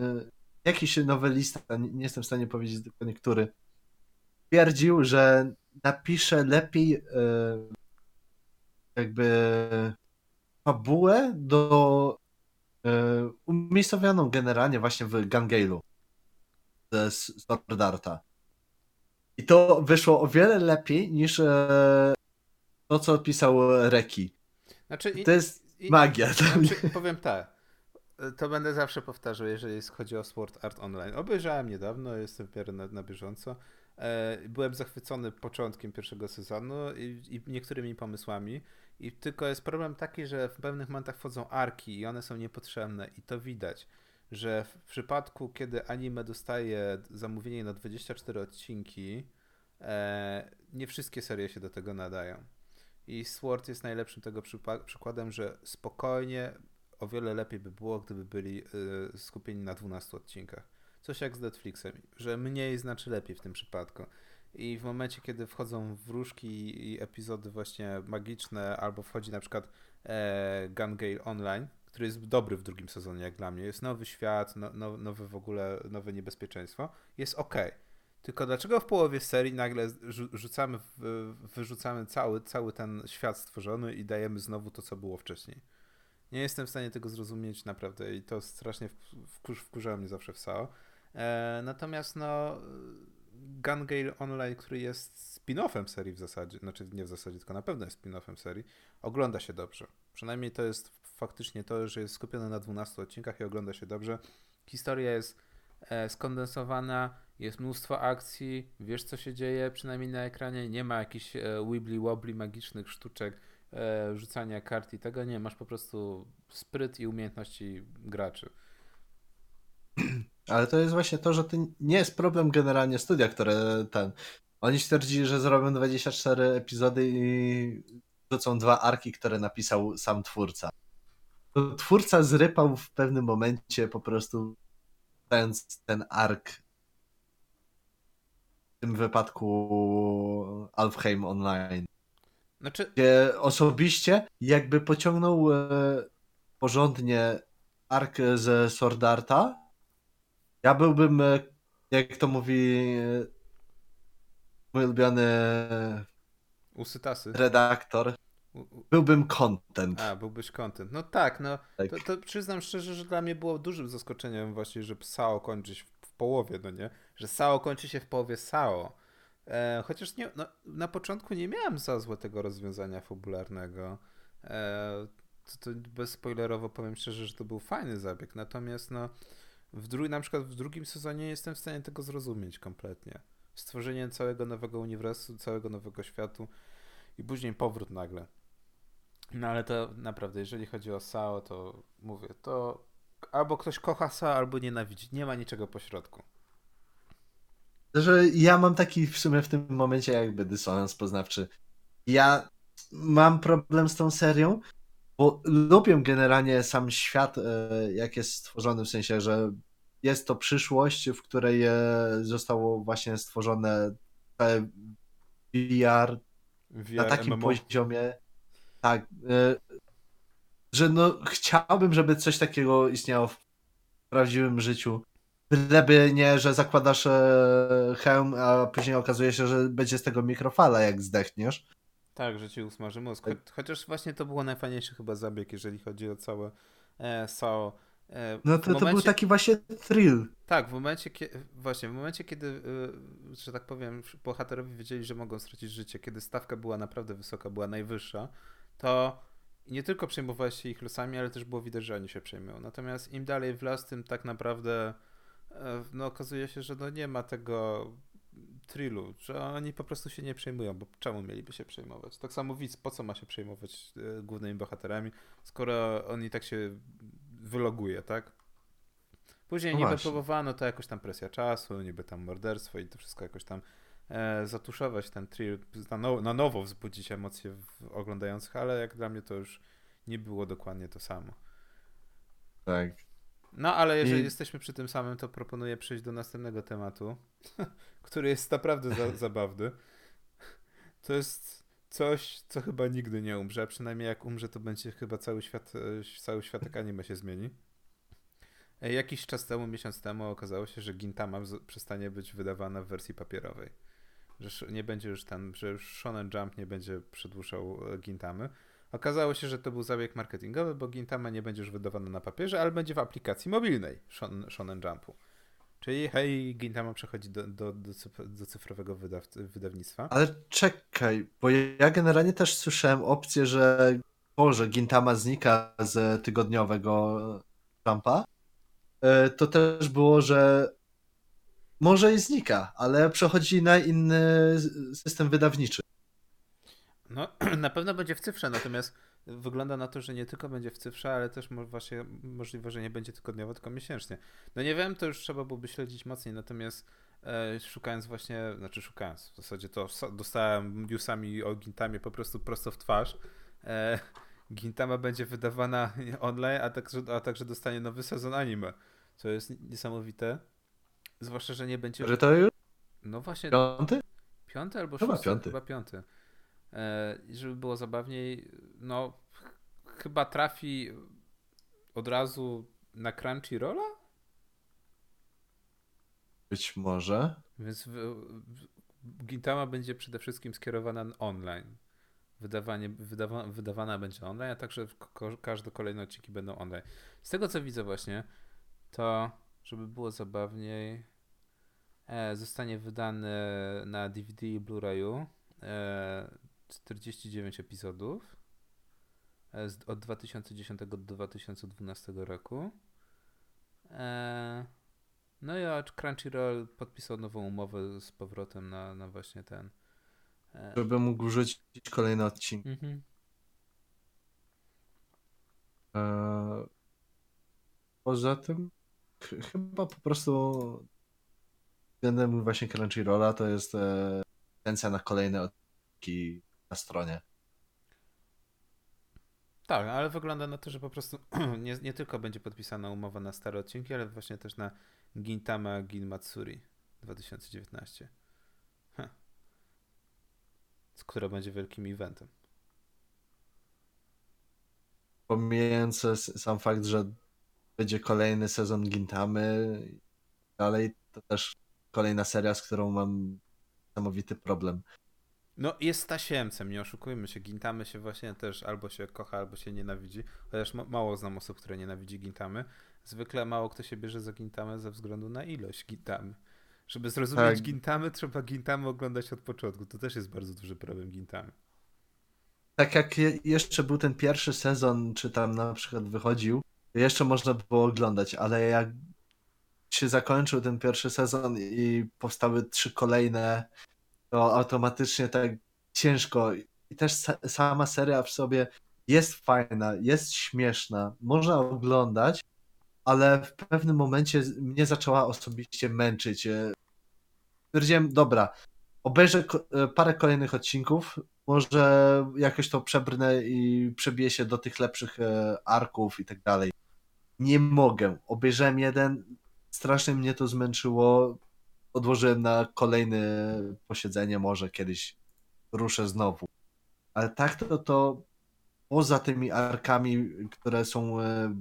jakiś nowelista, nie, jestem w stanie powiedzieć dokładnie który, twierdził, że napisze lepiej jakby fabułę do umiejscowioną generalnie właśnie w Gangale'u ze Sword Arta. I to wyszło o wiele lepiej niż e, to, co pisał Reki. Znaczy, i- To jest I- Magia. To Znaczy, powiem tak. To będę zawsze powtarzał, jeżeli chodzi o Sword Art Online. Obejrzałem niedawno, jestem w na, na bieżąco. E, byłem zachwycony początkiem pierwszego sezonu i, i niektórymi pomysłami. I tylko jest problem taki, że w pewnych momentach wchodzą arki i one są niepotrzebne. I to widać, że w przypadku, kiedy anime dostaje zamówienie na 24 odcinki, e, nie wszystkie serie się do tego nadają. I Sword jest najlepszym tego przykładem, że spokojnie o wiele lepiej by było, gdyby byli y, skupieni na 12 odcinkach. Coś jak z Netflixem, że mniej znaczy lepiej w tym przypadku. I w momencie, kiedy wchodzą wróżki i epizody właśnie magiczne, albo wchodzi na przykład e, Gun Gale Online, który jest dobry w drugim sezonie, jak dla mnie, jest nowy świat, no, no, nowe w ogóle, nowe niebezpieczeństwo, jest ok. Tylko dlaczego w połowie serii nagle rzu- rzucamy, wyrzucamy cały, cały ten świat stworzony i dajemy znowu to, co było wcześniej? Nie jestem w stanie tego zrozumieć naprawdę i to strasznie wkur, wkurzało mnie zawsze w SAO. E, natomiast no Gun Gale Online, który jest spin-offem serii w zasadzie, znaczy nie w zasadzie, tylko na pewno jest spin-offem serii, ogląda się dobrze. Przynajmniej to jest faktycznie to, że jest skupiony na 12 odcinkach i ogląda się dobrze. Historia jest e, skondensowana, jest mnóstwo akcji, wiesz co się dzieje, przynajmniej na ekranie, nie ma jakichś e, wibbly-wobbly magicznych sztuczek, e, rzucania kart i tego nie, masz po prostu spryt i umiejętności graczy. Ale to jest właśnie to, że to nie jest problem generalnie studia, które ten. Oni stwierdzili, że zrobią 24 epizody i rzucą dwa arki, które napisał sam twórca. To twórca zrypał w pewnym momencie po prostu dając ten ark w tym wypadku Alfheim Online. Znaczy, Gdzie osobiście jakby pociągnął e, porządnie ark ze Swordarta, ja byłbym, e, jak to mówi e, mój ulubiony usytasy. redaktor, byłbym content. a, byłbyś content. No tak, no Tak. to, to przyznam szczerze, że dla mnie było dużym zaskoczeniem właśnie, że SAO kończy się w, w połowie, no nie? Że SAO kończy się w połowie SAO. E, chociaż nie, no, na początku nie miałem za złe tego rozwiązania fabularnego. E, to, to bezspoilerowo powiem szczerze, że to był fajny zabieg. Natomiast no, w dru- na przykład w drugim sezonie nie jestem w stanie tego zrozumieć kompletnie. Stworzenie całego nowego uniwersum, całego nowego światu i później powrót nagle. No ale to naprawdę, jeżeli chodzi o SAO, to mówię, to albo ktoś kocha SAO, albo nienawidzi. Nie ma niczego pośrodku. Że ja mam taki w sumie w tym momencie jakby dysonans poznawczy. Ja mam problem z tą serią, bo lubię generalnie sam świat, e, jak jest stworzony, w sensie, że jest to przyszłość, w której e, zostało właśnie stworzone te VR VR, na takim MMO. poziomie, tak, e, że no chciałbym, żeby coś takiego istniało w prawdziwym życiu. Byleby nie, że zakładasz hełm, a później okazuje się, że będzie z tego mikrofala, jak zdechniesz. Tak, że ci usmaży mózg. Tak. Cho- Chociaż właśnie to było najfajniejszy chyba zabieg, jeżeli chodzi o całe e, SAO. E, No to, to był momencie- taki właśnie thrill. Tak, w momencie, kiedy, właśnie, w momencie, kiedy, y, że tak powiem, bohaterowie wiedzieli, że mogą stracić życie, kiedy stawka była naprawdę wysoka, była najwyższa, to nie tylko przejmowałeś się ich losami, ale też było widać, że oni się przejmują. Natomiast im dalej w las, tym tak naprawdę e, no, okazuje się, że no nie ma tego thrillu, że oni po prostu się nie przejmują, bo czemu mieliby się przejmować? Tak samo widz, po co ma się przejmować e, głównymi bohaterami, skoro on i tak się wyloguje, tak? Później No niby właśnie. próbowano to jakoś tam presja czasu, niby tam morderstwo i to wszystko jakoś tam e, zatuszować ten thrill, na, na nowo wzbudzić emocje w oglądających, ale jak dla mnie to już nie było dokładnie to samo. Tak. No ale jeżeli I- jesteśmy przy tym samym, to proponuję przejść do następnego tematu, który jest naprawdę za, zabawny. To jest coś, co chyba nigdy nie umrze, a przynajmniej jak umrze, to będzie chyba cały świat, e, cały światek anime się zmieni. E, Jakiś czas temu, miesiąc temu okazało się, że Gintama przestanie być wydawana w wersji papierowej. Że nie będzie już ten, że już Shonen Jump nie będzie przedłużał e, Gintamy. Okazało się, że to był zabieg marketingowy, bo Gintama nie będzie już wydawana na papierze, ale będzie w aplikacji mobilnej Shon- Shonen Jumpu. Czyli hej, Gintama przechodzi do, do, do, cyf- do cyfrowego wydaw- wydawnictwa. Ale czekaj, bo ja generalnie też słyszałem opcję, że to, że Gintama znika z tygodniowego Jumpa, e, to też było, że może i znika, ale przechodzi na inny system wydawniczy. No, na pewno będzie w cyfrze, natomiast wygląda na to, że nie tylko będzie w cyfrze, ale też właśnie możliwe, że nie będzie tygodniowo, tylko miesięcznie. No nie wiem, to już trzeba byłoby śledzić mocniej, natomiast e, szukając właśnie, znaczy szukając, w zasadzie to dostałem newsami o Gintamie po prostu prosto w twarz. E, Gintama będzie wydawana online, a także, a także dostanie nowy sezon anime, co jest niesamowite. Zwłaszcza, że nie będzie... Że to już? No właśnie. Piąty? Piąty albo chyba szósty? Piąty. Chyba piąty. E, żeby było zabawniej, no chyba trafi od razu na Crunchyrolla? Być może. Więc Gintama będzie przede wszystkim skierowana online. Wydawanie, wydawa, wydawana będzie online, a także ko, każde kolejne odcinki będą online. Z tego co widzę właśnie, to żeby było zabawniej, e, zostanie wydany na DVD i Blu-rayu e, 49 epizodów e, od 2010 do 2012 roku. E, no i Crunchyroll podpisał nową umowę z powrotem na, na właśnie ten. E, Żeby mógł rzucić kolejny odcinek. Mhm. Poza tym, chyba po prostu względem właśnie Crunchyrolla to jest tendencja na kolejne odcinki na stronie. Tak, ale wygląda na to, że po prostu nie, nie tylko będzie podpisana umowa na stare odcinki, ale właśnie też na Gintama Gin Matsuri 2019. Huh. Która będzie wielkim eventem. Pomijając sam fakt, że będzie kolejny sezon Gintamy dalej, to też kolejna seria, z którą mam niesamowity problem. No jest tasiemcem, nie oszukujmy się. Gintamy się właśnie też albo się kocha, albo się nienawidzi. Chociaż mało znam osób, które nienawidzi Gintamy. Zwykle mało kto się bierze za Gintamę ze względu na ilość Gintamy. Żeby zrozumieć tak. Gintamy, trzeba Gintamy oglądać od początku. To też jest bardzo duży problem Gintamy. Tak jak jeszcze był ten pierwszy sezon, czy tam na przykład wychodził, jeszcze można było oglądać, ale jak się zakończył ten pierwszy sezon i powstały trzy kolejne, to automatycznie tak ciężko. I też sama seria w sobie jest fajna, jest śmieszna, można oglądać, ale w pewnym momencie mnie zaczęła osobiście męczyć. E, stwierdziłem, dobra, obejrzę e, parę kolejnych odcinków, może jakoś to przebrnę i przebiję się do tych lepszych e, arków i tak dalej. Nie mogę. Obejrzałem jeden, strasznie mnie to zmęczyło odłożyłem na kolejne posiedzenie, może kiedyś ruszę znowu. Ale tak to, to poza tymi arkami, które są e,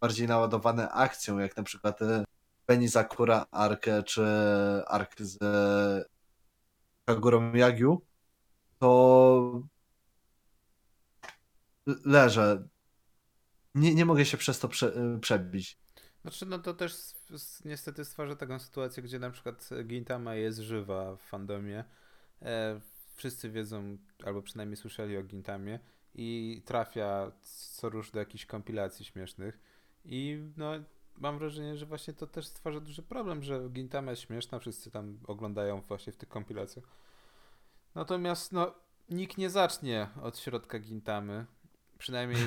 bardziej naładowane akcją, jak na przykład e, Penny Zakura arkę, czy ark z e, Kagurą Yagiu, to leżę. Nie, nie mogę się przez to prze, przebić. Znaczy, no to też niestety stwarza taką sytuację, gdzie na przykład Gintama jest żywa w fandomie. E, wszyscy wiedzą, albo przynajmniej słyszeli o Gintamie i trafia co rusz do jakichś kompilacji śmiesznych. I no, mam wrażenie, że właśnie to też stwarza duży problem, że Gintama jest śmieszna, wszyscy tam oglądają właśnie w tych kompilacjach. Natomiast no, nikt nie zacznie od środka Gintamy, przynajmniej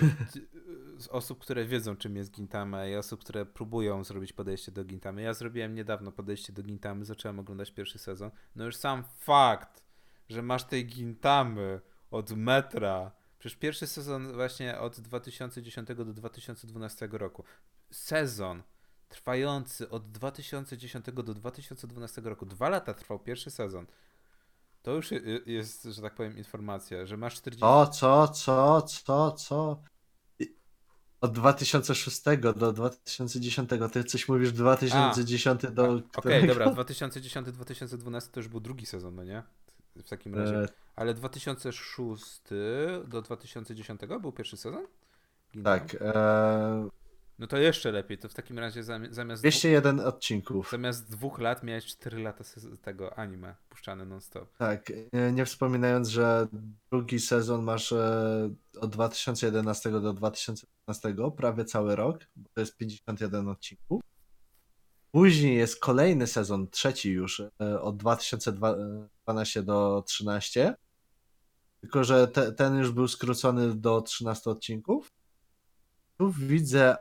z osób, które wiedzą, czym jest Gintama i osób, które próbują zrobić podejście do Gintamy. Ja zrobiłem niedawno podejście do Gintamy, zacząłem oglądać pierwszy sezon. No już sam fakt, że masz tej Gintamy od metra. Przecież pierwszy sezon właśnie od 2010 do 2012 roku. Sezon trwający od 2010 do 2012 roku. Dwa lata trwał pierwszy sezon. To już jest, że tak powiem, informacja, że masz 40. O, co, co, co, co? Od 2006 do 2010. Ty coś mówisz 2010 A, do. Okej, okay, dobra, 2010-2012 to już był drugi sezon, no nie? W takim razie. E, Ale 2006 do 2010 był pierwszy sezon? Tak. E... No to jeszcze lepiej, to w takim razie zamiast. 201 dwóch, odcinków. Zamiast dwóch lat miałeś 4 lata tego anime puszczane non-stop. Tak, nie, wspominając, że drugi sezon masz e, od 2011 do 2015, prawie cały rok, bo to jest 51 odcinków. Później jest kolejny sezon, trzeci już, e, od 2012 do 2013. Tylko, że te, ten już był skrócony do 13 odcinków. Tu widzę,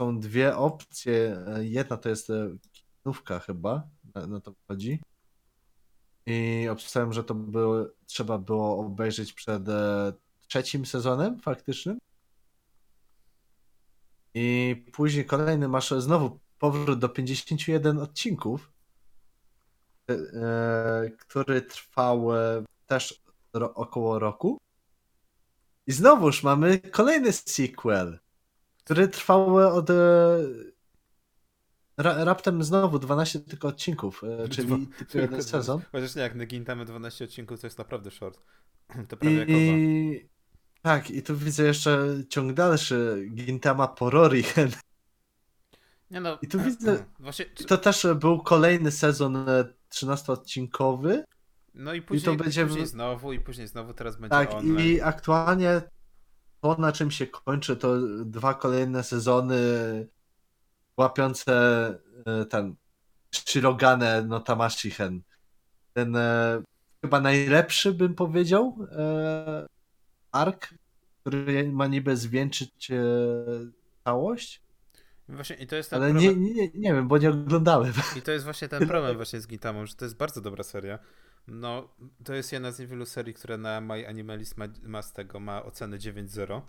są dwie opcje. E, Jedna to jest e, kinówka chyba, na, to chodzi. I obstałem, że to było, trzeba było obejrzeć przed e, trzecim sezonem faktycznym. I później kolejny masz znowu powrót do 51 odcinków, który trwał też około roku. I znowuż mamy kolejny sequel, który trwał od e, ra, raptem znowu 12 tylko odcinków, e, czyli tylko jeden sezon. Chociaż nie, jak na Gintamy 12 odcinków, to jest naprawdę short. To I, prawie jak i tak, i tu widzę jeszcze ciąg dalszy Gintama Pororichen. Nie no, I tu widzę- Właśnie, I to też był kolejny sezon e, 13-odcinkowy. no i później, będzie w- później znowu, i później znowu, teraz będzie Tak, online. i aktualnie to, na czym się kończy, to dwa kolejne sezony łapiące e, ten Shirogane no Tamashihen. Ten e, chyba najlepszy, bym powiedział, e, ark, który ma niby zwieńczyć e, całość, Właśnie, i to jest ten ale nie, problem. nie, nie wiem, bo nie oglądałem. I to jest właśnie ten problem właśnie z Gintamą, że to jest bardzo dobra seria. No, to jest jedna z niewielu serii, która na My Animalist ma, ma z tego, ma ocenę 9.0,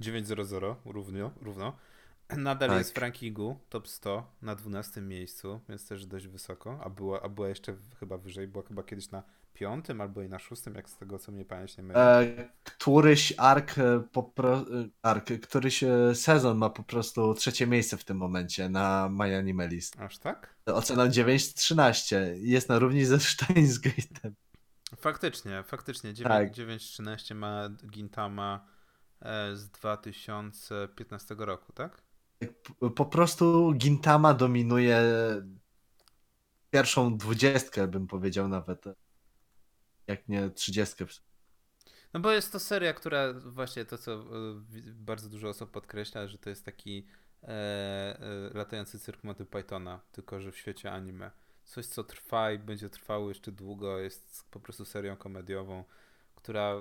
9.00 równo, równo. Nadal Tak. jest w rankingu top 100 na 12 miejscu, więc też dość wysoko, a była, a była jeszcze chyba wyżej, była chyba kiedyś na piątym albo i na szóstym, jak z tego co mnie pamięć nie myli. E, któryś ark, e, po pro, e, ark, któryś e, sezon ma po prostu trzecie miejsce w tym momencie na My Animalist. Aż tak? Oceną 9-13. Jest na równi ze Steins Gate'em. Faktycznie, faktycznie. 9, Tak. 9.13 ma Gintama z 2015 roku, tak? Po- Po prostu Gintama dominuje pierwszą dwudziestkę, bym powiedział nawet. Jak nie trzydziestkę. No bo jest to seria, która właśnie to, co e, bardzo dużo osób podkreśla, że to jest taki e, e, latający cyrk Monty Pythona, tylko że w świecie anime. Coś, co trwa i będzie trwało jeszcze długo, jest po prostu serią komediową, która,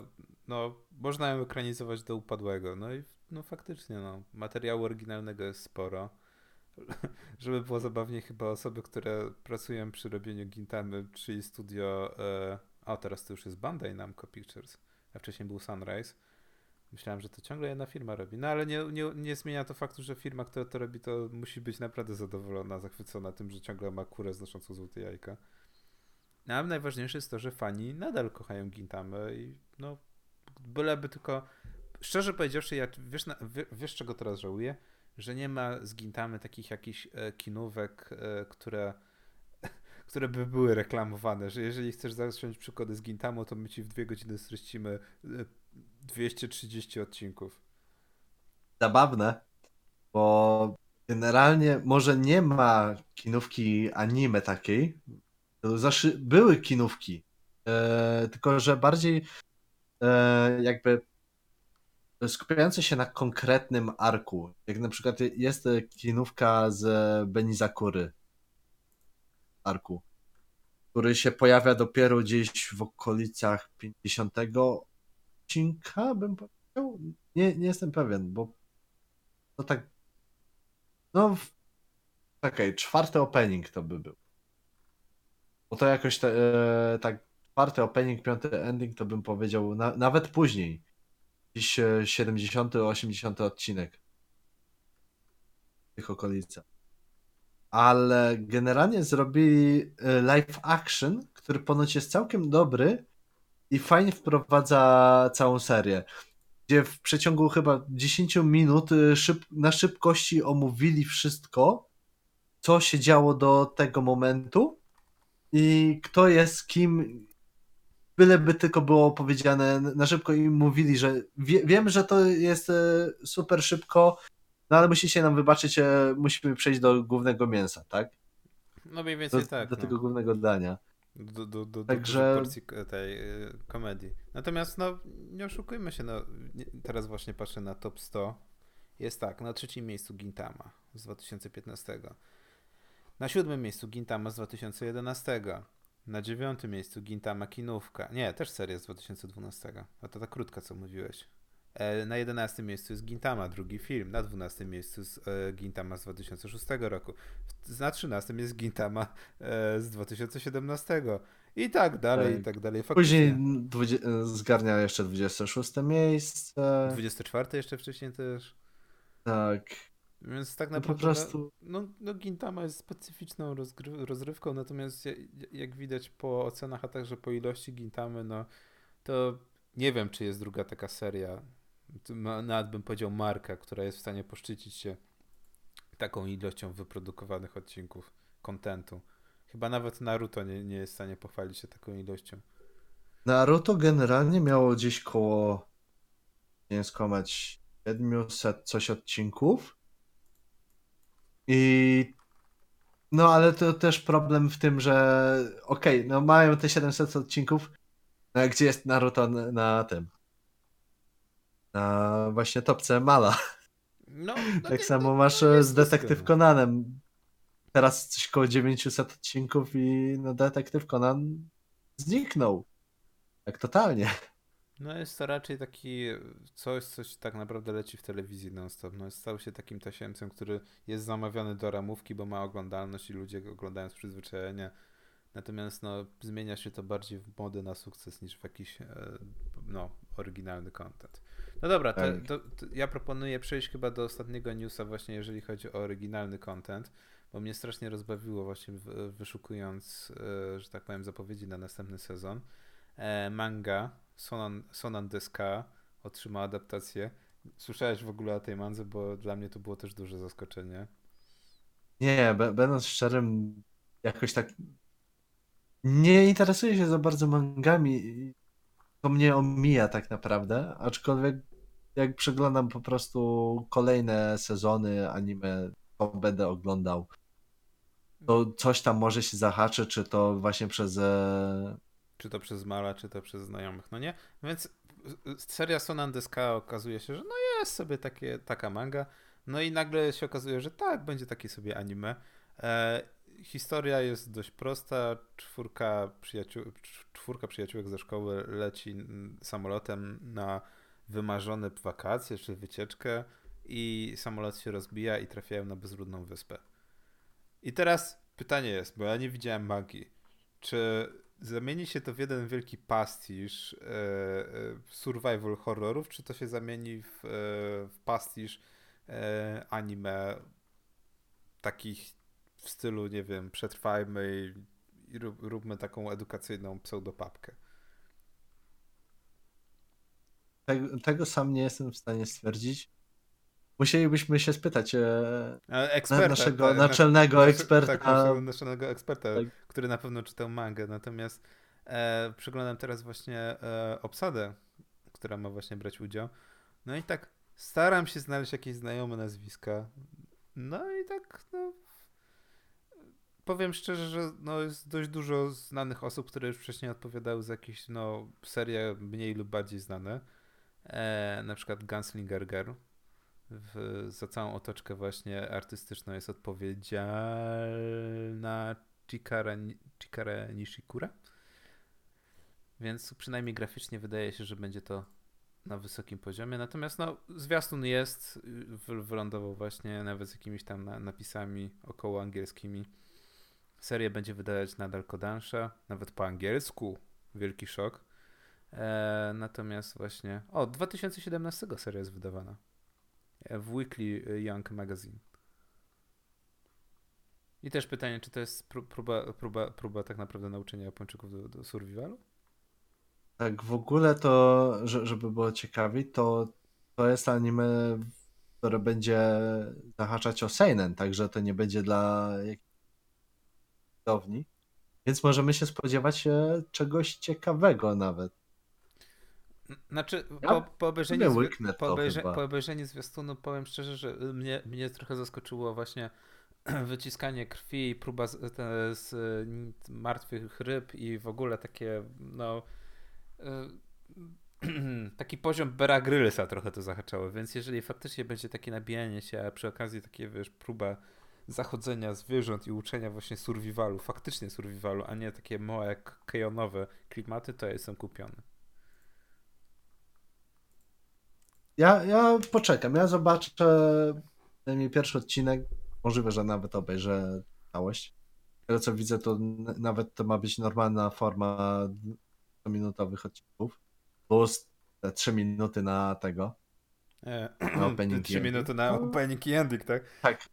no, można ją ekranizować do upadłego. No i no faktycznie, no, materiału oryginalnego jest sporo. Żeby było zabawniej, chyba osoby, które pracują przy robieniu Gintamy, czyli studio, e, a teraz to już jest Bandai Namco Pictures, a wcześniej był Sunrise. Myślałem, że to ciągle jedna firma robi. No ale nie, nie, nie zmienia to faktu, że firma, która to robi, to musi być naprawdę zadowolona, zachwycona tym, że ciągle ma kurę znoszącą złote jajka. No ale najważniejsze jest to, że fani nadal kochają Gintamę i no byleby tylko... Szczerze powiedziawszy, ja, wiesz, na, wie- wiesz czego teraz żałuję? Że nie ma z Gintamy takich jakichś e, kinówek, e, które które by były reklamowane, że jeżeli chcesz zacząć przykłady z Gintamą, to my ci w dwie godziny streścimy e, 230 odcinków. Zabawne, bo generalnie może nie ma kinówki anime takiej. Zawsze były kinówki, e, tylko że bardziej e, jakby skupiające się na konkretnym arku. Jak na przykład jest kinówka z Benizakury arku, który się pojawia dopiero gdzieś w okolicach 50 odcinka, bym powiedział. Nie, nie jestem pewien, bo to tak. No. w- Czekaj, czwarty opening to by był. Bo to jakoś te, e, tak. Czwarty opening, piąty ending to bym powiedział na, nawet później. Gdzieś e, 70, 80 odcinek. W tych okolicach. Ale generalnie zrobili e, live action, który ponoć jest całkiem dobry i fajnie wprowadza całą serię gdzie w przeciągu chyba 10 minut y, szyb, na szybkości omówili wszystko, co się działo do tego momentu i kto jest kim, byleby tylko było powiedziane na szybko i mówili, że wie, wiem, że to jest e, super szybko, no ale musicie nam wybaczyć, e, musimy przejść do głównego mięsa, tak? No mniej Do, więcej tak. do no. tego głównego dania. do, do, do, Także- do porcji tej y, komedii. Natomiast no, nie oszukujmy się, no, teraz właśnie patrzę na top 100. Jest tak, na trzecim miejscu Gintama z 2015. Na siódmym miejscu Gintama z 2011. Na dziewiątym miejscu Gintama Kinówka. Nie, też seria z 2012. A to ta krótka, co mówiłeś. E, Na 11 miejscu jest Gintama, drugi film. Na 12 miejscu jest e, Gintama z 2006 roku. Na 13 jest Gintama e, z 2017. I tak dalej, Tak. i tak dalej. Później Faktycznie. dwudzie- zgarnia jeszcze 26 miejsce. 24 jeszcze wcześniej też. Tak. Więc tak No po naprawdę. prostu No, no Gintama jest specyficzną rozrywką, natomiast ja- jak widać po ocenach, a także po ilości Gintamy, no to nie wiem, czy jest druga taka seria, nawet bym powiedział marka, która jest w stanie poszczycić się taką ilością wyprodukowanych odcinków kontentu. Chyba nawet Naruto nie, nie jest w stanie pochwalić się taką ilością. Naruto generalnie miało gdzieś koło, nie skłamać, 700 coś odcinków. I no ale to też problem w tym, że okej, no mają te 700 odcinków, no gdzie jest Naruto na, na tym? Na właśnie topce Mala. No, no tak nie- samo masz no e, z Detektyw. Conanem. Teraz coś koło 900 odcinków i no Detektyw Conan zniknął. Tak totalnie. No jest to raczej taki coś, coś tak naprawdę leci w telewizji non-stop. No stał się takim tasiemcem, który jest zamawiany do ramówki, bo ma oglądalność i ludzie go oglądają z przyzwyczajenia. Natomiast no, zmienia się to bardziej w modę na sukces niż w jakiś e, no, oryginalny content. No dobra, to, Tak. to, to ja proponuję przejść chyba do ostatniego newsa właśnie, jeżeli chodzi o oryginalny content, bo mnie strasznie rozbawiło właśnie wyszukując, e, że tak powiem, zapowiedzi na następny sezon. E, manga Sonan, Sonan Deska otrzymała adaptację. Słyszałeś w ogóle o tej mandze, bo dla mnie to było też duże zaskoczenie. Nie, będąc szczerym, jakoś tak nie interesuję się za bardzo mangami. To mnie omija tak naprawdę, aczkolwiek jak przeglądam po prostu kolejne sezony anime, to będę oglądał. To coś tam może się zahaczy, czy to właśnie przez e, Czy to przez Mala, czy to przez znajomych, no nie? Więc y, seria Sonan Deska okazuje się, że no jest sobie takie, taka manga. No i nagle się okazuje, że tak, będzie takie sobie anime. E, historia jest dość prosta. Czwórka, przyjaciół, cz- czwórka przyjaciółek ze szkoły leci mm, samolotem na wymarzone wakacje czy wycieczkę i samolot się rozbija i trafiają na bezludną wyspę. I teraz pytanie jest, bo ja nie widziałem magii. Czy zamieni się to w jeden wielki pastisz e, e, survival horrorów, czy to się zamieni w, e, w pastisz e, anime takich w stylu, nie wiem, przetrwajmy i, i rób, róbmy taką edukacyjną pseudopapkę. Tego, tego sam nie jestem w stanie stwierdzić. Musielibyśmy się spytać e, E, Eksperta, naszego tak, naczelnego eksperta. Tak, naszego, naszego eksperta, Tak. który na pewno czytał mangę. Natomiast e, przeglądam teraz właśnie e, obsadę, która ma właśnie brać udział. No i tak staram się znaleźć jakieś znajome nazwiska. No i tak, no. Powiem szczerze, że no, jest dość dużo znanych osób, które już wcześniej odpowiadały za jakieś no, serie mniej lub bardziej znane. E, na przykład Gunslinger Girl. W, za całą otoczkę właśnie artystyczną jest odpowiedzialna Chikara, Chikara Nishikura. Więc przynajmniej graficznie wydaje się, że będzie to na wysokim poziomie. Natomiast no, zwiastun jest, wy- wylądował właśnie nawet z jakimiś tam na, napisami około angielskimi. Serię będzie wydawać nadal Kodansha, nawet po angielsku. Wielki szok. E, natomiast właśnie. O, 2017 seria jest wydawana. E, W Weekly Young Magazine. I też pytanie, czy to jest pró- próba, próba, próba tak naprawdę nauczenia Japończyków do, do survivalu? Tak, w ogóle to, że- żeby było ciekawiej, to, to jest anime, które będzie zahaczać o seinen, także to nie będzie dla widowni. Więc możemy się spodziewać e, czegoś ciekawego nawet. Znaczy, Ja po, po, obejrzeniu, zwi- po, obejrze, po obejrzeniu zwiastunu powiem szczerze, że y, mnie, mnie trochę zaskoczyło właśnie wyciskanie krwi, próba z, te, z martwych ryb i w ogóle takie, no taki poziom Bera Grylsa trochę to zahaczało, więc jeżeli faktycznie będzie takie nabijanie się, a przy okazji takie, wiesz, próba zachodzenia zwierząt i uczenia właśnie survivalu, faktycznie survivalu, a nie takie małe kejonowe klimaty, to ja jestem kupiony. Ja, ja poczekam, ja zobaczę przynajmniej pierwszy odcinek, możliwe, że nawet obejrzę całość. Tego co widzę, to nawet to ma być normalna forma minutowych odcinków, plus te 3 minuty na tego. E, na opening 3 minuty na opening i ending, tak? Tak.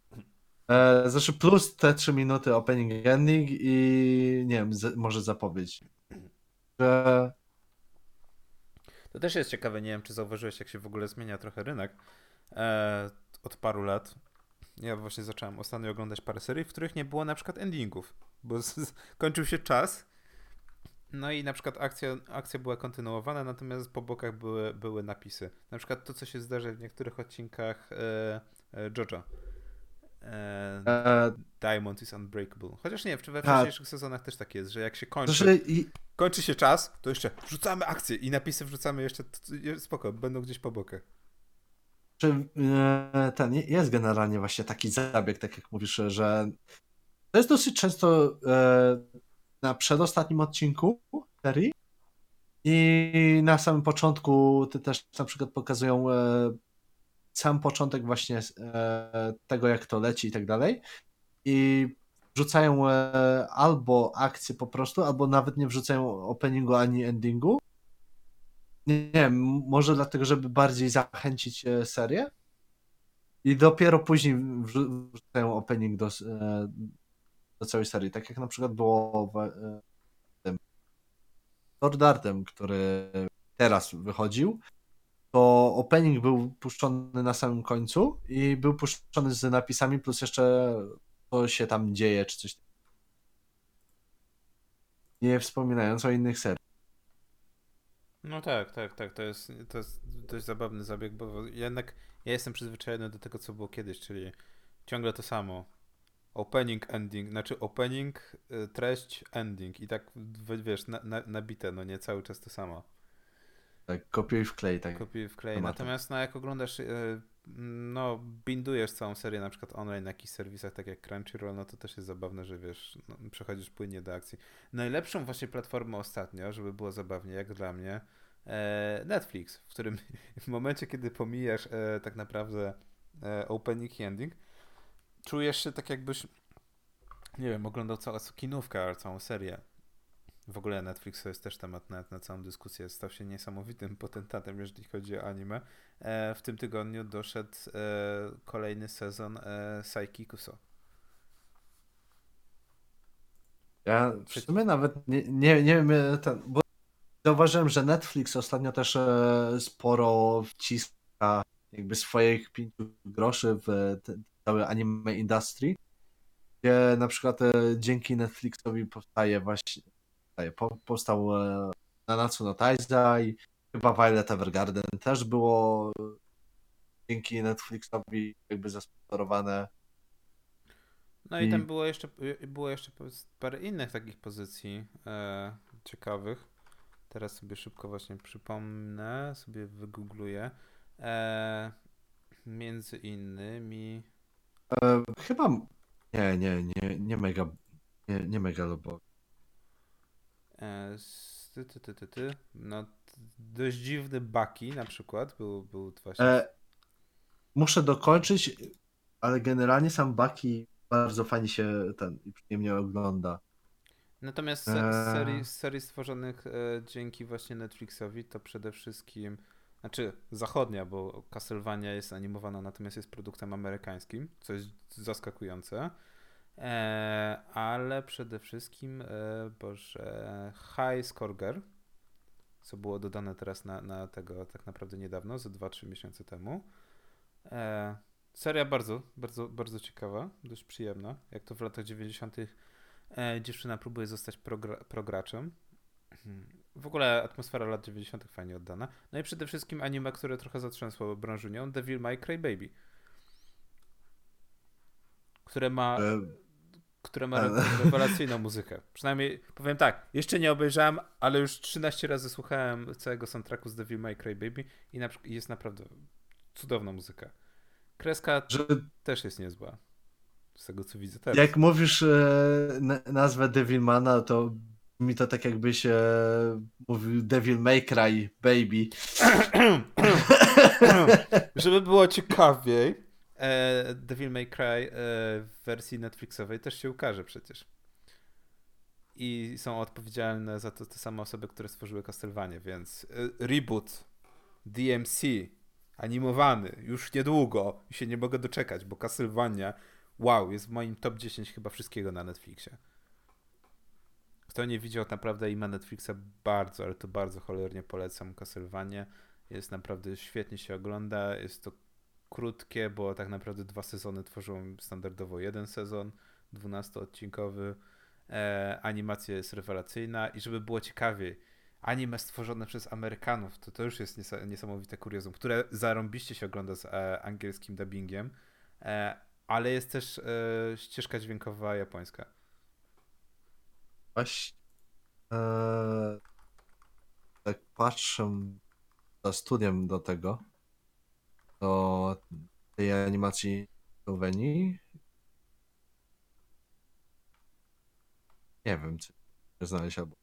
E, znaczy plus te 3 minuty opening ending i nie wiem, z, może zapowiedź. Że... To też jest ciekawe, nie wiem czy zauważyłeś jak się w ogóle zmienia trochę rynek e, od paru lat. Ja właśnie zacząłem ostatnio oglądać parę serii, w których nie było na przykład endingów, bo z, kończył się czas no i na przykład akcja, akcja była kontynuowana, natomiast po bokach były, były napisy. Na przykład to, co się zdarza w niektórych odcinkach e, e, Jojo. E, e, Diamond is Unbreakable. Chociaż nie, we wcześniejszych sezonach też tak jest, że jak się kończy, znaczy. Kończy się czas, to jeszcze wrzucamy akcję i napisy wrzucamy jeszcze, spoko, będą gdzieś po bokach. E, ten jest generalnie właśnie taki zabieg, tak jak mówisz, że to jest dosyć często e, na przedostatnim odcinku serii i na samym początku te też na przykład pokazują e, sam początek właśnie tego, jak to leci i tak dalej i wrzucają e, albo akcję po prostu, albo nawet nie wrzucają openingu ani endingu. Nie, wiem, może dlatego, żeby bardziej zachęcić e, serię. I dopiero później wrzucają opening do, e, do całej serii. Tak jak na przykład było w, tym Sword Artem, który teraz wychodził, to opening był puszczony na samym końcu i był puszczony z napisami, plus jeszcze co się tam dzieje, czy coś. Nie wspominając o innych seriach. No tak, tak, tak. To jest, to jest dość zabawny zabieg, bo jednak ja jestem przyzwyczajony do tego, co było kiedyś, czyli ciągle to samo opening, ending, znaczy opening, y, treść, ending i tak wiesz, na, na, nabite, no nie cały czas to samo. Tak, kopiuj wklej, tak. Kopiuj wklej. Natomiast no, jak oglądasz, y, no bindujesz całą serię na przykład online na jakichś serwisach tak jak Crunchyroll, no to też jest zabawne, że wiesz, no, przechodzisz płynnie do akcji. Najlepszą właśnie platformą ostatnio, żeby było zabawnie, jak dla mnie, e, Netflix, w którym w momencie, kiedy pomijasz e, tak naprawdę e, opening i ending, czujesz się tak jakbyś, nie wiem, oglądał całą kinówkę, całą serię. W ogóle Netflix to jest też temat na, na całą dyskusję. Stał się niesamowitym potentatem, jeżeli chodzi o anime. E, w tym tygodniu doszedł e, kolejny sezon e, Saiki Kuso. Ja w sumie nawet nie, nie, nie wiem, e, ten, bo zauważyłem, że Netflix ostatnio też e, sporo wciska jakby swoich pięciu groszy w całe anime industry, gdzie na przykład e, dzięki Netflixowi powstaje właśnie, po, powstał e, Nanatsu no Taizai, chyba Violet Evergarden też było dzięki Netflixowi jakby zasponsorowane. No i, i tam było jeszcze, było jeszcze parę innych takich pozycji e, ciekawych. Teraz sobie szybko właśnie przypomnę, sobie wygoogluję. E, między innymi E, chyba. Nie, nie, nie, nie mega. Nie, nie mega lobo. E, ty, ty, ty, ty, ty. No, dość dziwny Baki na przykład był, był właśnie. E, muszę dokończyć, ale generalnie sam Baki bardzo fajnie się ten i przyjemnie ogląda. Natomiast z, e... serii, serii stworzonych e, dzięki właśnie Netflixowi to przede wszystkim znaczy zachodnia, bo Castlevania jest animowana, natomiast jest produktem amerykańskim, co jest zaskakujące. E, ale przede wszystkim, e, boże, High Scorger, co było dodane teraz na, na tego tak naprawdę niedawno, ze 2-3 miesiące temu. E, seria bardzo, bardzo, bardzo ciekawa, dość przyjemna. Jak to w latach 90. E, dziewczyna próbuje zostać progra prograczem. W ogóle atmosfera lat 90. fajnie oddana. No i przede wszystkim anime, które trochę zatrzęsło branżunią, Devil May Cry Baby. które ma, które ma rewelacyjną muzykę. Przynajmniej powiem tak, jeszcze nie obejrzałem, ale już 13 razy słuchałem całego soundtracku z Devil May Cry Baby i na, jest naprawdę cudowna muzyka. Kreska że też jest niezła. Z tego co widzę teraz. jak mówisz e, na- nazwę Devilmana, to mi to tak jakbyś e, mówił Devil May Cry Baby. Żeby było ciekawiej, e, Devil May Cry e, w wersji Netflixowej też się ukaże przecież. I są odpowiedzialne za to te same osoby, które stworzyły Castlevania, więc e, reboot DMC animowany już niedługo i się nie mogę doczekać, bo Castlevania wow, jest w moim top 10 chyba wszystkiego na Netflixie. Kto nie widział naprawdę i ma Netflixa bardzo, ale to bardzo cholernie polecam Castlevania. Jest naprawdę świetnie się ogląda. Jest to krótkie, bo tak naprawdę dwa sezony tworzą standardowo jeden sezon, 12-odcinkowy. E, animacja jest rewelacyjna i żeby było ciekawiej, anime stworzone przez Amerykanów, to to już jest niesa- niesamowite kuriozum, które zarąbiście się ogląda z e, angielskim dubbingiem, e, ale jest też e, ścieżka dźwiękowa japońska. Właśnie. Tak patrzę za studiem do tego, do tej animacji Słowenii. Nie wiem, czy znaleźć albo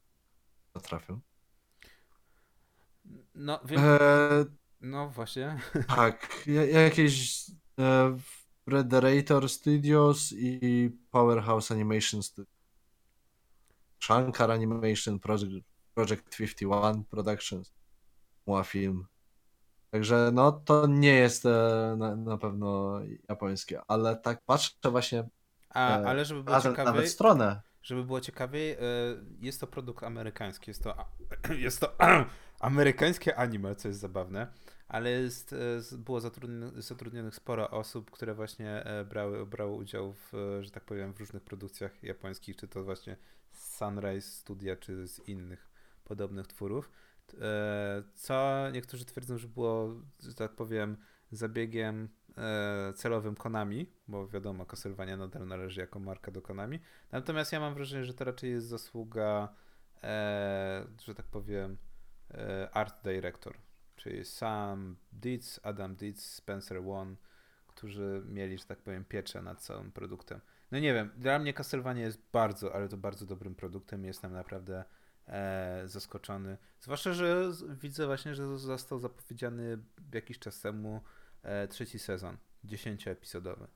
potrafię. No, wiem, E, no właśnie. tak, ja- jakieś e, Frederator Studios i Powerhouse Animation Studios. Shankar Animation Project, Project 51 Productions. Mua Film. Także no to nie jest e, na, na pewno japońskie, ale tak patrzę właśnie A, E, ale żeby było nawet, ciekawiej, nawet stronę. żeby było ciekawiej, e, jest to produkt amerykański, jest to, jest to amerykańskie anime, co jest zabawne, ale jest, było zatrudnionych, zatrudnionych sporo osób, które właśnie brały, brały udział w, że tak powiem, w różnych produkcjach japońskich, czy to właśnie z Sunrise Studia, czy z innych podobnych twórów, co niektórzy twierdzą, że było, że tak powiem, zabiegiem e, celowym Konami, bo wiadomo, Castlevania nadal należy jako marka do Konami. Natomiast ja mam wrażenie, że to raczej jest zasługa, e, że tak powiem, e, art director, czyli Sam Dietz, Adam Dietz, Spencer Won, którzy mieli, że tak powiem, pieczę nad całym produktem. No nie wiem, dla mnie Castlevania jest bardzo, ale to bardzo dobrym produktem. Jestem naprawdę e, zaskoczony. Zwłaszcza, że widzę właśnie, że został zapowiedziany jakiś czas temu e, trzeci sezon, 10-episodowy.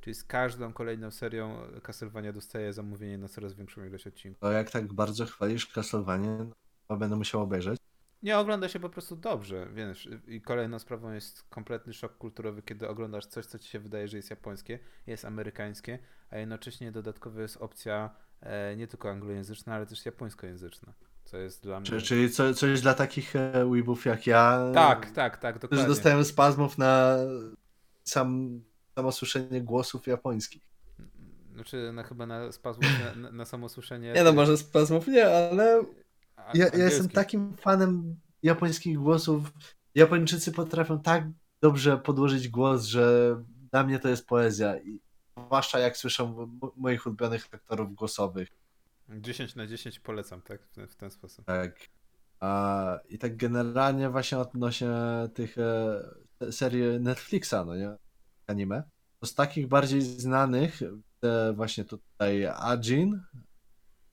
Czyli z każdą kolejną serią Castlevania dostaje zamówienie na coraz większą ilość odcinków. To jak tak bardzo chwalisz Castlevania, to będę musiał obejrzeć. Nie ogląda się po prostu dobrze, wiesz. I kolejną sprawą jest kompletny szok kulturowy, kiedy oglądasz coś, co ci się wydaje, że jest japońskie, jest amerykańskie, a jednocześnie dodatkowo jest opcja e, nie tylko anglojęzyczna, ale też japońskojęzyczna. Co jest dla mnie. Czy, czyli co, coś dla takich e, weebów jak ja, Tak, tak, tak, którzy dokładnie. dostają spazmów na sam, samo słyszenie głosów japońskich. Znaczy, na, chyba na spazmu, na, na, samo słyszenie. Nie no, może spazmów nie, ale ja, ja jestem takim fanem japońskich głosów. Japończycy potrafią tak dobrze podłożyć głos, że dla mnie to jest poezja. I zwłaszcza jak słyszę mo- moich ulubionych aktorów głosowych. 10 na 10 polecam, tak? W ten, w ten sposób. Tak. I tak generalnie właśnie odnośnie tych e, serii Netflixa, no nie? Anime. To z takich bardziej znanych właśnie tutaj Ajin,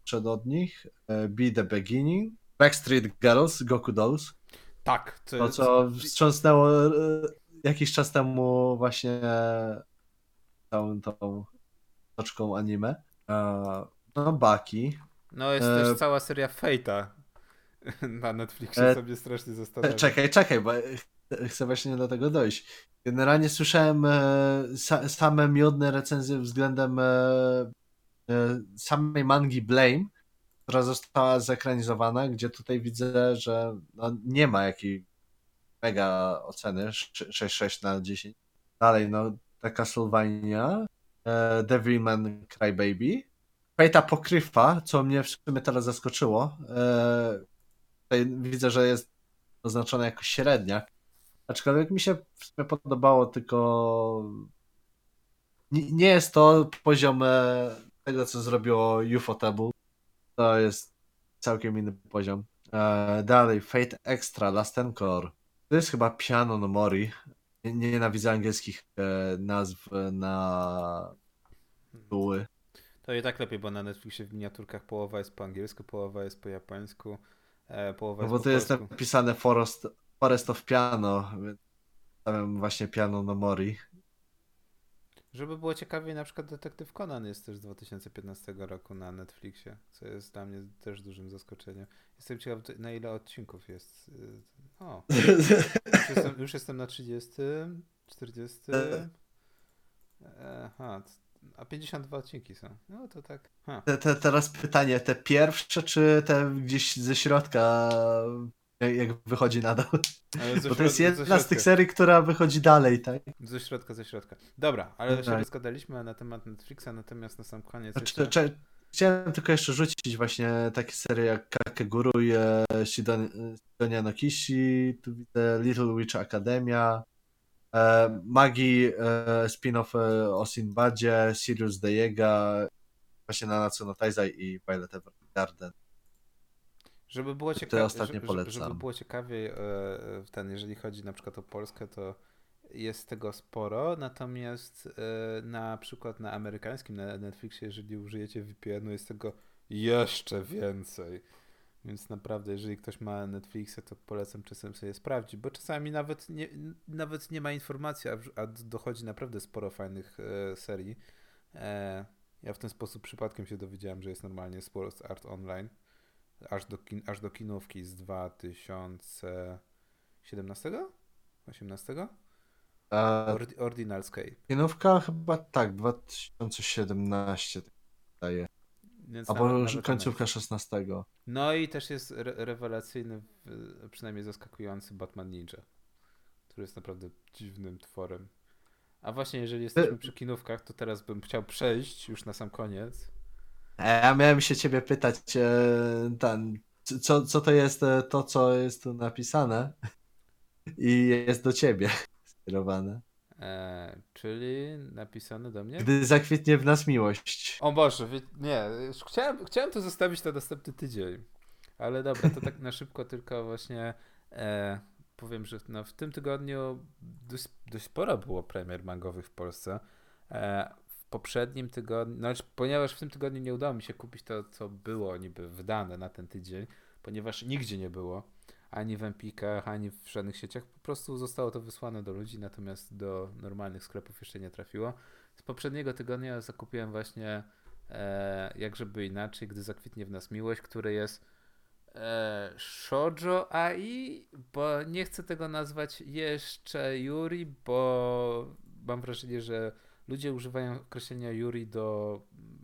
przed od nich, e, Be The Beginning, Backstreet Girls, Goku Dolls. Tak, to, To, co wstrząsnęło e, jakiś czas temu właśnie całą tą toczką anime. E, No, Baki. No jest e, też cała seria Fate'a na Netflixie, e, sobie strasznie E, zastanawiam. Czekaj, czekaj, bo ch- chcę właśnie do tego dojść. Generalnie słyszałem e, sa, same miodne recenzje względem e, e, samej mangi Blame, która została zekranizowana, gdzie tutaj widzę, że no, nie ma jakiej mega oceny, sz- 6,6 na 10. Dalej, no, ta Castlevania, e, Devilman Crybaby, Fate Pokrywa, co mnie w sumie teraz zaskoczyło. E, widzę, że jest oznaczone jako średniak. Aczkolwiek mi się w sumie podobało tylko nie, jest to poziom e, tego, co zrobiło Ufotable. To jest całkiem inny poziom. E, dalej, Fate Extra, Last Encore. To jest chyba Piano no Mori. Nie, nie nienawidzę angielskich e, nazw na tytuły. To i tak lepiej, bo na Netflixie w miniaturkach połowa jest po angielsku, połowa jest po japońsku, e, połowa No jest bo po to jest napisane Forest, Forest of Piano, więc stawiam właśnie Piano no Mori. Żeby było ciekawiej, na przykład Detektyw Conan jest też z 2015 roku na Netflixie, co jest dla mnie też dużym zaskoczeniem. Jestem ciekaw, na ile odcinków jest. y, O, już jestem, już jestem na 30, 40. Aha, a 52 odcinki są. No to tak. Te, te, teraz pytanie, te pierwsze, czy te gdzieś ze środka, jak, wychodzi nadal? Bo to jest jedna z tych serii, która wychodzi dalej, tak? Ze środka, ze środka. Dobra, ale się Tak. rozgadaliśmy na temat Netflixa, natomiast na sam koniec Znaczy, jeszcze... cze- chciałem tylko jeszcze rzucić właśnie takie serie jak Kakeguru i e, Shidon- Shidonia no Kishi, tu widzę Little Witch Academia, e, Magi e, spin-off e, o Sinbadzie, Sirius Dejega, właśnie na Natsuno Taizai i Violet Evergarden. Żeby było ciekawie, ostatnio żeby, polecam. żeby było ciekawiej, e, e, ten, jeżeli chodzi na przykład o Polskę, to jest tego sporo, natomiast e, na przykład na amerykańskim, na Netflixie, jeżeli użyjecie VPN-u, jest tego jeszcze więcej. Więc naprawdę, jeżeli ktoś ma Netflixa, to polecam czasem sobie sprawdzić, bo czasami nawet nie, nawet nie ma informacji, a, a dochodzi naprawdę sporo fajnych e, serii. E, ja w ten sposób przypadkiem się dowiedziałem, że jest normalnie Sports Art Online aż do, kin, aż do kinówki z 2017? 18? E, Ordi, Ordinalskiej. Kinówka chyba tak, 2017 tak daje. Więc Albo nawet- końcówka ona 16. jest. No i też jest re rewelacyjny, przynajmniej zaskakujący Batman Ninja, który jest naprawdę dziwnym tworem. A właśnie, jeżeli jesteśmy przy kinówkach, to teraz bym chciał przejść już na sam koniec. E, Ja miałem się ciebie pytać, e, ten, co, co to jest e, to, co jest tu napisane i jest do ciebie skierowane. E, czyli napisane do mnie. Gdy zakwitnie w nas miłość. O Boże, nie, już chciałem, chciałem to zostawić na następny tydzień. Ale dobra, to tak na szybko tylko właśnie e, powiem, że no, w tym tygodniu dość, dość sporo było premier mangowych w Polsce. E, poprzednim tygodniu, no, ponieważ w tym tygodniu nie udało mi się kupić to, co było niby wydane na ten tydzień, ponieważ nigdzie nie było, ani w Empikach, ani w żadnych sieciach, po prostu zostało to wysłane do ludzi, natomiast do normalnych sklepów jeszcze nie trafiło. Z poprzedniego tygodnia zakupiłem właśnie e, jak żeby inaczej, gdy zakwitnie w nas miłość, który jest e, Shoujo AI, bo nie chcę tego nazwać jeszcze Yuri, bo mam wrażenie, że ludzie używają określenia Yuri do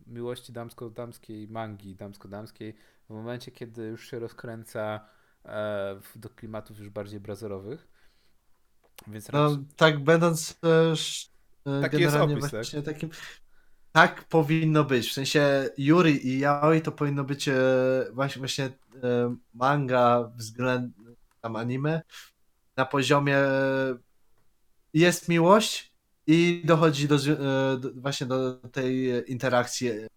miłości damsko-damskiej, mangi damsko-damskiej w momencie, kiedy już się rozkręca e, do klimatów już bardziej brazerowych. Więc No, raczej- tak będąc e, Taki jest generalnie opis, tak? właśnie takim... Tak powinno być. W sensie Yuri i Yaoi to powinno być e, właśnie, właśnie e, manga względem tam anime na poziomie e, jest miłość i dochodzi do, e, do właśnie do tej interakcji e,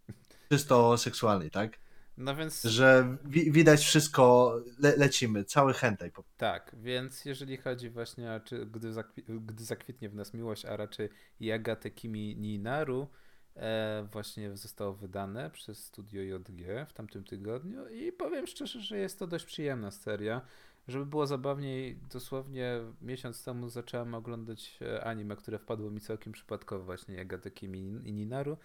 czysto seksualnej, tak? no więc Że wi widać wszystko, le lecimy, cały hentai. Tak, więc jeżeli chodzi właśnie o czy, gdy, zakwi gdy zakwitnie w nas miłość, a raczej Yagate Kimi ni Naru, e, właśnie zostało wydane przez studio JG w tamtym tygodniu i powiem szczerze, że jest to dość przyjemna seria. Żeby było zabawniej, dosłownie miesiąc temu zacząłem oglądać e, anime, które wpadło mi całkiem przypadkowo właśnie Yagate Kimi ni Naru.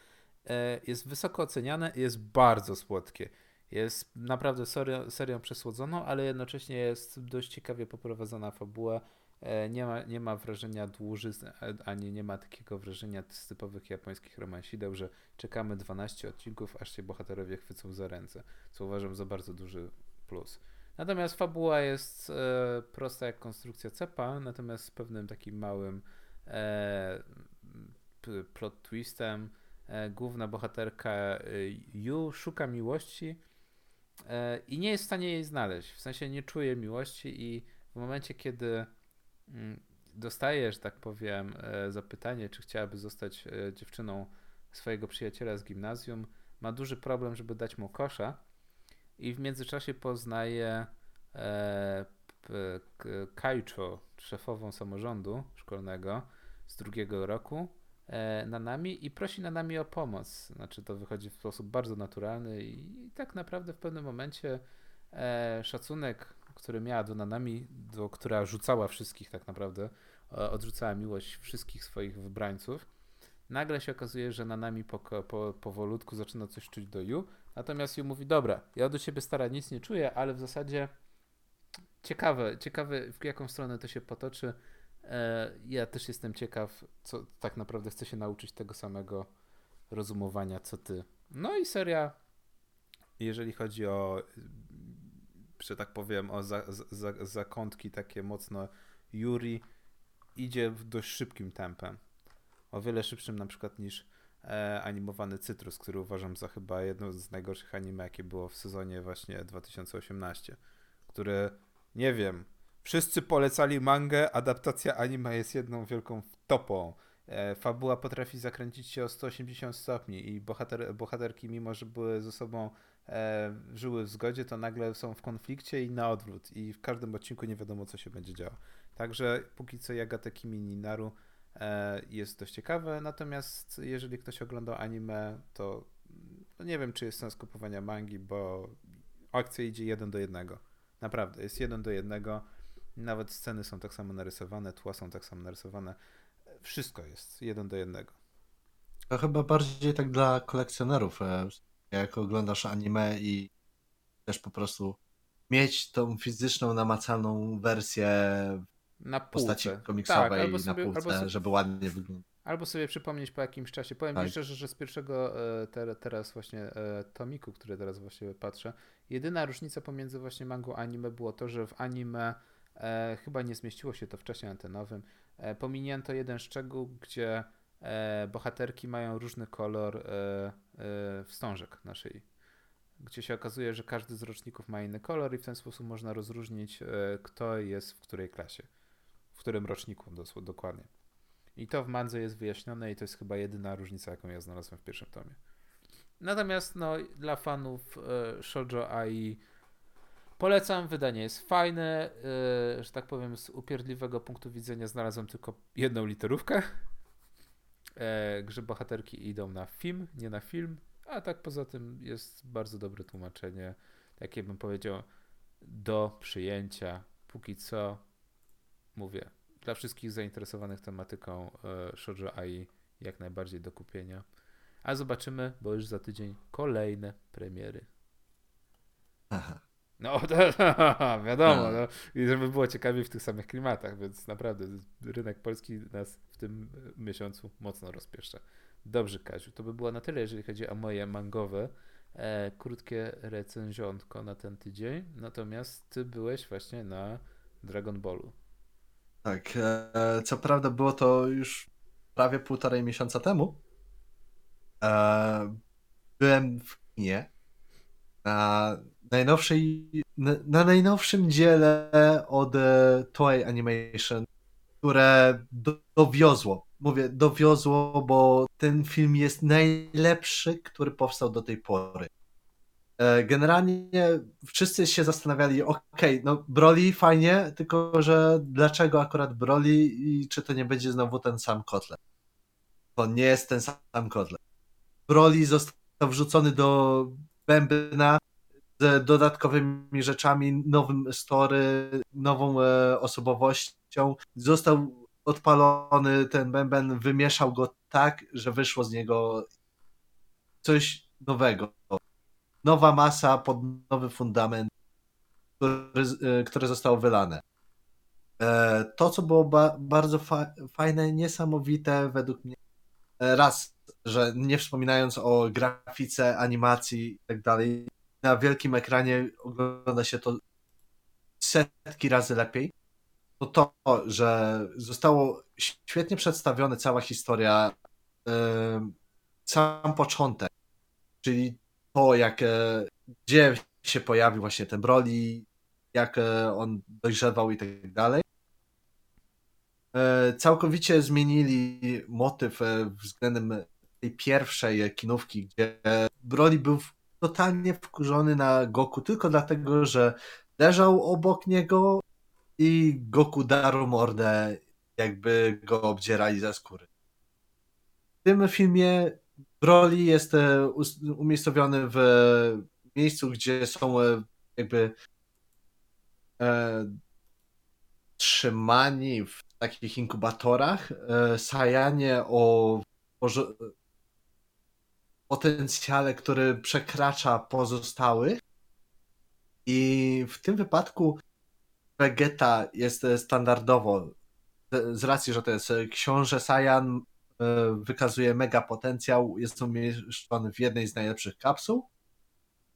E, jest wysoko oceniane i jest bardzo słodkie. Jest naprawdę serią, serią przesłodzoną, ale jednocześnie jest dość ciekawie poprowadzona fabuła. E, Nie ma, nie ma wrażenia dłużyzn, ani nie ma takiego wrażenia z typowych japońskich romansideł, że czekamy 12 odcinków, aż się bohaterowie chwycą za ręce, co uważam za bardzo duży plus. Natomiast fabuła jest e, prosta jak konstrukcja cepa, natomiast z pewnym takim małym e, plot twistem. E, główna bohaterka e, Yu szuka miłości e, i nie jest w stanie jej znaleźć. W sensie nie czuje miłości i w momencie, kiedy mm, dostaje, że tak powiem, e, zapytanie, czy chciałaby zostać dziewczyną swojego przyjaciela z gimnazjum, ma duży problem, żeby dać mu kosza i w międzyczasie poznaje e, Kaicho, szefową samorządu szkolnego z drugiego roku, e, Nanami i prosi Nanami o pomoc. Znaczy to wychodzi w sposób bardzo naturalny i, i tak naprawdę w pewnym momencie e, szacunek, który miała do Nanami, do, która rzucała wszystkich tak naprawdę, e, odrzucała miłość wszystkich swoich wybrańców, nagle się okazuje, że Nanami po, po, powolutku zaczyna coś czuć do Yu, natomiast Yu mówi, dobra, ja do ciebie stara nic nie czuję, ale w zasadzie ciekawe, ciekawe w jaką stronę to się potoczy. E, ja też jestem ciekaw, co tak naprawdę chcę się nauczyć tego samego rozumowania, co ty. No i seria, jeżeli chodzi o, że tak powiem, o za, za, zakątki takie mocno Yuri, idzie w dość szybkim tempem. O wiele szybszym na przykład niż e, animowany Cytrus, który uważam za chyba jedno z najgorszych anime, jakie było w sezonie właśnie 2018, który nie wiem. Wszyscy polecali mangę, adaptacja anime jest jedną wielką topą. E, fabuła potrafi zakręcić się o 180 stopni i bohater, bohaterki, mimo że były ze sobą, e, żyły w zgodzie, to nagle są w konflikcie i na odwrót. I w każdym odcinku nie wiadomo, co się będzie działo. Także póki co Yagata Kimi Ninaru jest dość ciekawe, natomiast jeżeli ktoś oglądał anime, to no nie wiem, czy jest sens kupowania mangi, bo akcja idzie jeden do jednego. Naprawdę, jest jeden do jednego. Nawet sceny są tak samo narysowane, tła są tak samo narysowane. Wszystko jest jeden do jednego. To chyba bardziej tak dla kolekcjonerów, e, jak oglądasz anime i też po prostu mieć tą fizyczną, namacalną wersję na postaci komiksowej tak, sobie, na półce, sobie... żeby ładnie wyglądać. Albo sobie przypomnieć po jakimś czasie. Powiem tak. Ci szczerze, że z pierwszego e, te, teraz właśnie e, tomiku, który teraz właśnie patrzę, jedyna różnica pomiędzy właśnie mangą a anime było to, że w anime e, chyba nie zmieściło się to w czasie antenowym. E, pominięto jeden szczegół, gdzie e, bohaterki mają różny kolor e, e, wstążek na szyi. Gdzie się okazuje, że każdy z roczników ma inny kolor i w ten sposób można rozróżnić, kto jest w której klasie, którym roczniku dokładnie. I to w Mandze jest wyjaśnione i to jest chyba jedyna różnica, jaką ja znalazłem w pierwszym tomie. Natomiast no, dla fanów e, Shoujo AI polecam, wydanie jest fajne, e, że tak powiem z upierdliwego punktu widzenia znalazłem tylko jedną literówkę, że bohaterki idą na film, nie na film, a tak poza tym jest bardzo dobre tłumaczenie, takie bym powiedział do przyjęcia, póki co mówię, dla wszystkich zainteresowanych tematyką e, Shoujo AI jak najbardziej do kupienia. A zobaczymy, bo już za tydzień kolejne premiery. Aha. No, to, wiadomo, no. I żeby było ciekawiej w tych samych klimatach, więc naprawdę rynek polski nas w tym miesiącu mocno rozpieszcza. Dobrze, Kaziu, to by było na tyle, jeżeli chodzi o moje mangowe, e, krótkie recenzjonko na ten tydzień. Natomiast ty byłeś właśnie na Dragon Ballu. Tak, e, co prawda było to już prawie półtorej miesiąca temu. E, byłem w kinie na najnowszej, na, na najnowszym dziele od e, Toei Animation, które do, dowiozło. Mówię, dowiozło, bo ten film jest najlepszy, który powstał do tej pory. E, generalnie wszyscy się zastanawiali, okej, okay, no Broly fajnie, tylko że dlaczego akurat Broly i czy to nie będzie znowu ten sam kotlet? To nie jest ten sam kotlet. Broly został wrzucony do bębna z dodatkowymi rzeczami, nowym story, nową e, osobowością. Został odpalony ten bęben, wymieszał go tak, że wyszło z niego coś nowego nowa masa pod nowy fundament, który, e, które zostało wylane. E, to, co było ba bardzo fa fajne, niesamowite według mnie, e, raz, że nie wspominając o grafice, animacji i tak dalej, na wielkim ekranie ogląda się to setki razy lepiej, to to, że zostało świetnie przedstawione cała historia, sam początek, czyli to, jak, e, gdzie się pojawił właśnie ten Broly, jak e, on dojrzewał i tak dalej. e, całkowicie zmienili motyw względem tej pierwszej kinówki, gdzie Broly był totalnie wkurzony na Goku tylko dlatego, że leżał obok niego i Goku darł mordę, jakby go obdzierali za skóry. W tym filmie Broly jest e, umiejscowiony w miejscu, gdzie są e, jakby e, trzymani w takich inkubatorach e, Sajanie o, o potencjale, który przekracza pozostałych. I w tym wypadku Vegeta jest standardowo, z racji, że to jest książę Saiyan, E, wykazuje mega potencjał, jest umieszczony w jednej z najlepszych kapsuł.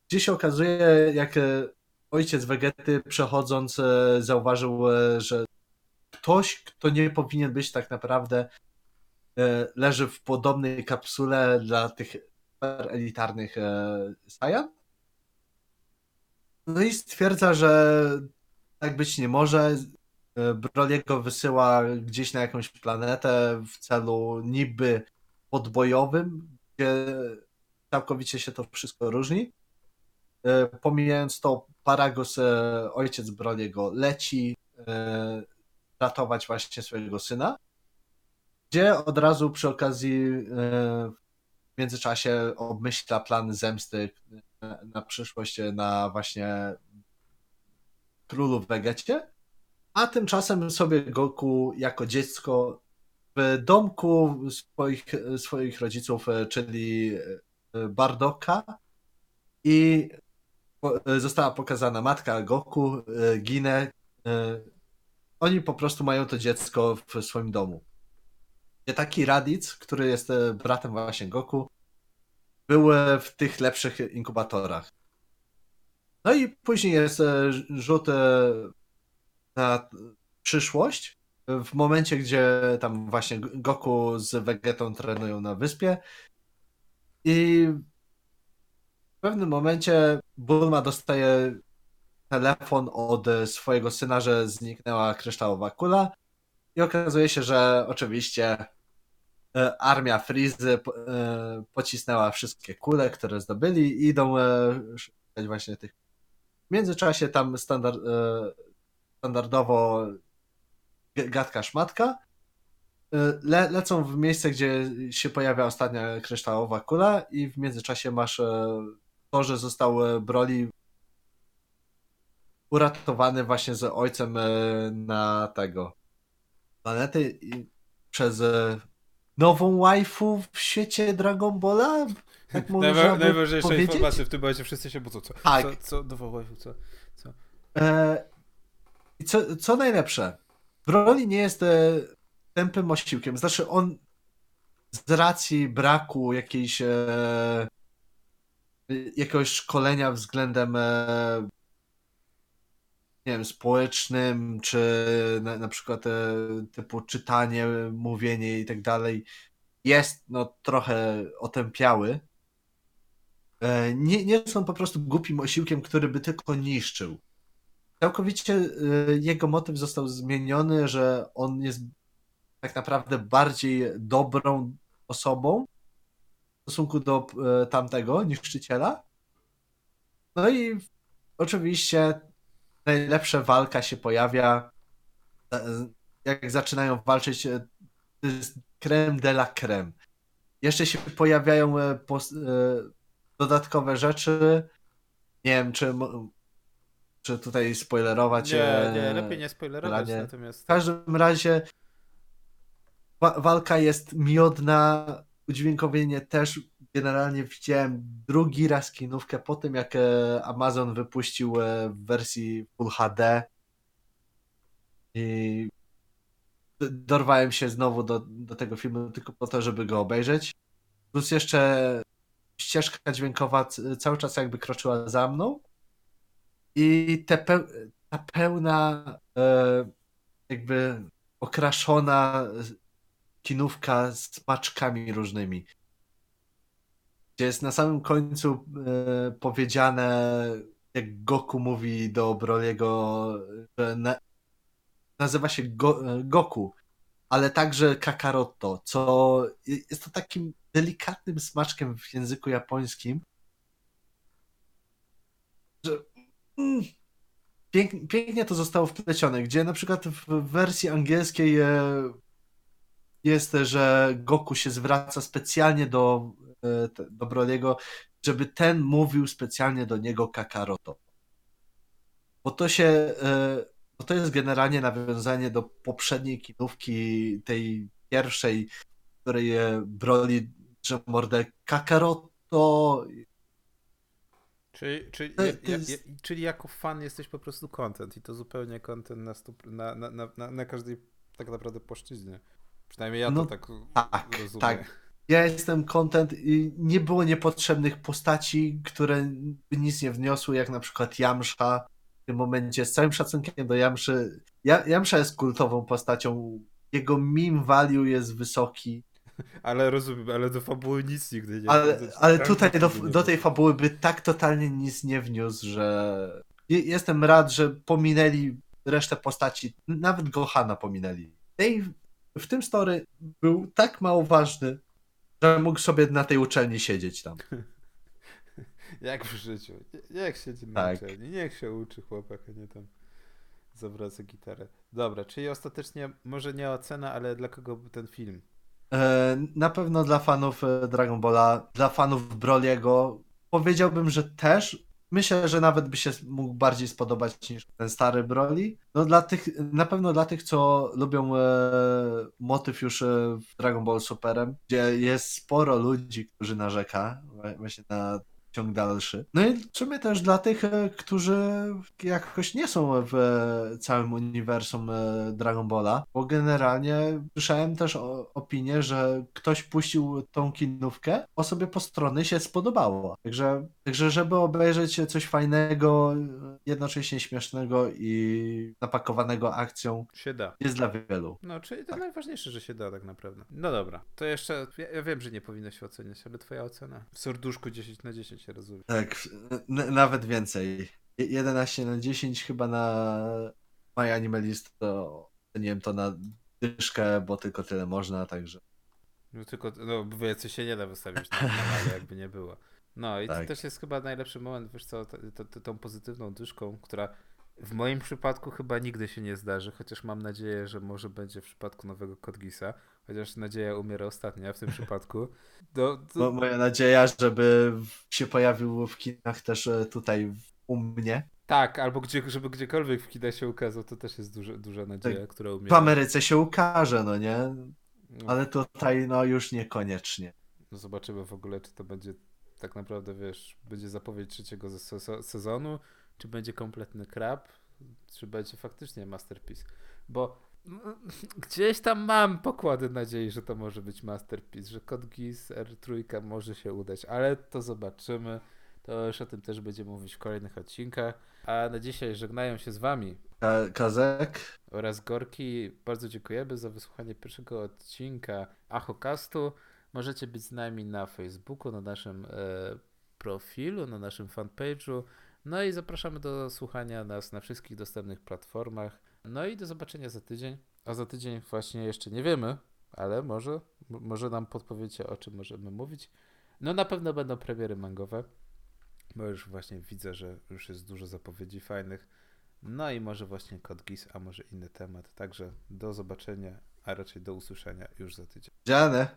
Gdzie się okazuje, jak e, ojciec Wegety przechodząc e, zauważył, że ktoś, kto nie powinien być tak naprawdę, leży w podobnej kapsule dla tych elitarnych Saiyan. No i stwierdza, że tak być nie może. Broliego wysyła gdzieś na jakąś planetę w celu niby podbojowym, gdzie całkowicie się to wszystko różni. E, pomijając to, Paragos, e, ojciec Broliego, leci e, ratować właśnie swojego syna, gdzie od razu przy okazji w międzyczasie obmyśla plan zemsty na przyszłość na właśnie królu Wegecie a tymczasem sobie Goku jako dziecko w domku swoich, swoich rodziców, e, czyli e, Bardoka i e, została pokazana matka Goku, ginę. Oni po prostu mają to dziecko w swoim domu. Taki Raditz, który jest bratem właśnie Goku, był w tych lepszych inkubatorach. No i później jest rzut na przyszłość. W momencie, gdzie tam właśnie Goku z Vegetą trenują na wyspie i w pewnym momencie Bulma dostaje telefon od swojego syna, że zniknęła kryształowa kula i okazuje się, że oczywiście e, armia Frizy e, pocisnęła wszystkie kule, które zdobyli i idą e, szukać właśnie tych. W międzyczasie tam standard, standardowo gadka szmatka. Y, le, lecą w miejsce, gdzie się pojawia ostatnia kryształowa kula i w międzyczasie masz e, to, że został e, Broly uratowany właśnie z ojcem e, na tego planety przez nową waifu w świecie Dragon Balla? Tak Najwa najważniejsza powiedzieć? informacja w tym momencie, wszyscy się budzą. Co, tak. co, co nową waifu, co? co? E i co, co najlepsze, Broly nie jest e, tępym osiłkiem. Znaczy on z racji braku jakiejś e, jakiegoś szkolenia względem e, nie wiem, społecznym, czy na, na przykład e, typu czytanie, mówienie i tak dalej, jest no trochę otępiały. E, nie, nie są po prostu głupim osiłkiem, który by tylko niszczył całkowicie y, jego motyw został zmieniony, że on jest tak naprawdę bardziej dobrą osobą w stosunku do y, tamtego niszczyciela. No i oczywiście najlepsza walka się pojawia, e, jak zaczynają walczyć, jest creme de la creme. Jeszcze się pojawiają e, e, dodatkowe rzeczy. Nie wiem, czy czy tutaj spoilerować. Nie, nie, lepiej nie spoilerować. Natomiast... W każdym razie wa walka jest miodna, udźwiękowienie też. Generalnie widziałem drugi raz kinówkę po tym, jak e, Amazon wypuścił e, w wersji Full HD. I dorwałem się znowu do, do tego filmu tylko po to, żeby go obejrzeć. Plus jeszcze ścieżka dźwiękowa cały czas jakby kroczyła za mną. I te pe ta pełna, e, jakby okraszona kinówka z maczkami różnymi. Gdzie jest na samym końcu e, powiedziane, jak Goku mówi do Broliego, że na, nazywa się Go, Goku. ale także Kakaroto, co jest to takim delikatnym smaczkiem w języku japońskim, że pięknie, pięknie to zostało wplecione, gdzie na przykład w wersji angielskiej e, jest, że Goku się zwraca specjalnie do, e, do Brodiego, żeby ten mówił specjalnie do niego Kakaroto. Bo to się, e, bo to jest generalnie nawiązanie do poprzedniej kinówki, tej pierwszej, w której Broly drze mordę Kakaroto. Czyli, czyli, czyli jako fan jesteś po prostu content i to zupełnie content na, stu, na, na, na, na, każdej tak naprawdę płaszczyźnie. Przynajmniej ja No to tak, tak, rozumiem. tak. Ja jestem content i nie było niepotrzebnych postaci, które nic nie wniosły, jak na przykład Jamsza. W tym momencie, z całym szacunkiem do Jamszy, ja, Jamsza jest kultową postacią. Jego meme value jest wysoki, Ale rozumiem, ale do fabuły nic nigdy nie ale, znaczy, ale tutaj do, do tej fabuły by tak totalnie nic nie wniósł, że je- jestem rad, że pominęli resztę postaci, nawet Gohana pominęli. Dave w tym story był tak mało ważny, że mógł sobie na tej uczelni siedzieć tam. Jak w życiu. Nie- Niech siedzi na Tak. uczelni, niech się uczy chłopak, a nie tam zawraca gitarę. Dobra, czyli ostatecznie może nie ocena, ale dla kogo był ten film? E, Na pewno dla fanów e, Dragon Balla, dla fanów Broliego, powiedziałbym, że też. Myślę, że nawet by się mógł bardziej spodobać niż ten stary Broly. No dla tych, na pewno dla tych, co lubią e, motyw już e, w Dragon Ball Superem, gdzie jest sporo ludzi, którzy narzeka właśnie na ciąg dalszy. No i w sumie też dla tych, e, którzy jakoś nie są w e, całym uniwersum e, Dragon Balla, bo generalnie słyszałem też opinię, że ktoś puścił tą kinówkę, osobie po strony się spodobało. Także, także żeby obejrzeć coś fajnego, jednocześnie śmiesznego i napakowanego akcją, Się da. jest dla wielu. No, czyli to najważniejsze, że się da tak naprawdę. No dobra, to jeszcze, ja, ja wiem, że nie powinno się oceniać, ale twoja ocena? W serduszku 10 na 10 się rozumie. Tak, nawet więcej. Je- 11 na 10 chyba na My Animalist to nie wiem, to na dyszkę, bo tylko tyle można, także No tylko, no więcej się nie da wystawić na kanale, jakby nie było. No i to Tak. też jest chyba najlepszy moment, wiesz co, t- t- t- tą pozytywną dyszką, która w moim przypadku chyba nigdy się nie zdarzy, chociaż mam nadzieję, że może będzie w przypadku nowego Kodgisa, chociaż nadzieja umiera ostatnia w tym przypadku. Do, Mo- do, moja nadzieja, żeby w- się pojawił w kinach też e, tutaj w- u mnie. tak, albo gdzie, żeby gdziekolwiek w kinach się ukazał, to też jest duża, duża nadzieja, która W umiera. Ameryce się ukaże, no nie? No. Ale tutaj no już niekoniecznie. No zobaczymy w ogóle, czy to będzie tak naprawdę, wiesz, będzie zapowiedź trzeciego ze- se- sezonu, czy będzie kompletny krab, czy będzie faktycznie masterpiece. Bo gdzieś tam mam pokłady nadziei, że to może być masterpiece, że Geass R3 może się udać, ale to zobaczymy. To już o tym też będziemy mówić w kolejnych odcinkach. A na dzisiaj żegnają się z wami Ka- Kazek, oraz Gorki. Bardzo dziękujemy za wysłuchanie pierwszego odcinka Achokastu. Możecie być z nami na Facebooku, na naszym e, profilu, na naszym fanpage'u. No i zapraszamy do słuchania nas na wszystkich dostępnych platformach. No i do zobaczenia za tydzień. A za tydzień właśnie jeszcze nie wiemy, ale może, może nam podpowiecie o czym możemy mówić. No na pewno będą premiery mangowe, bo już właśnie widzę, że już jest dużo zapowiedzi fajnych. No i może właśnie Code Geass, a może inny temat. Także do zobaczenia, a raczej do usłyszenia już za tydzień. Dziane.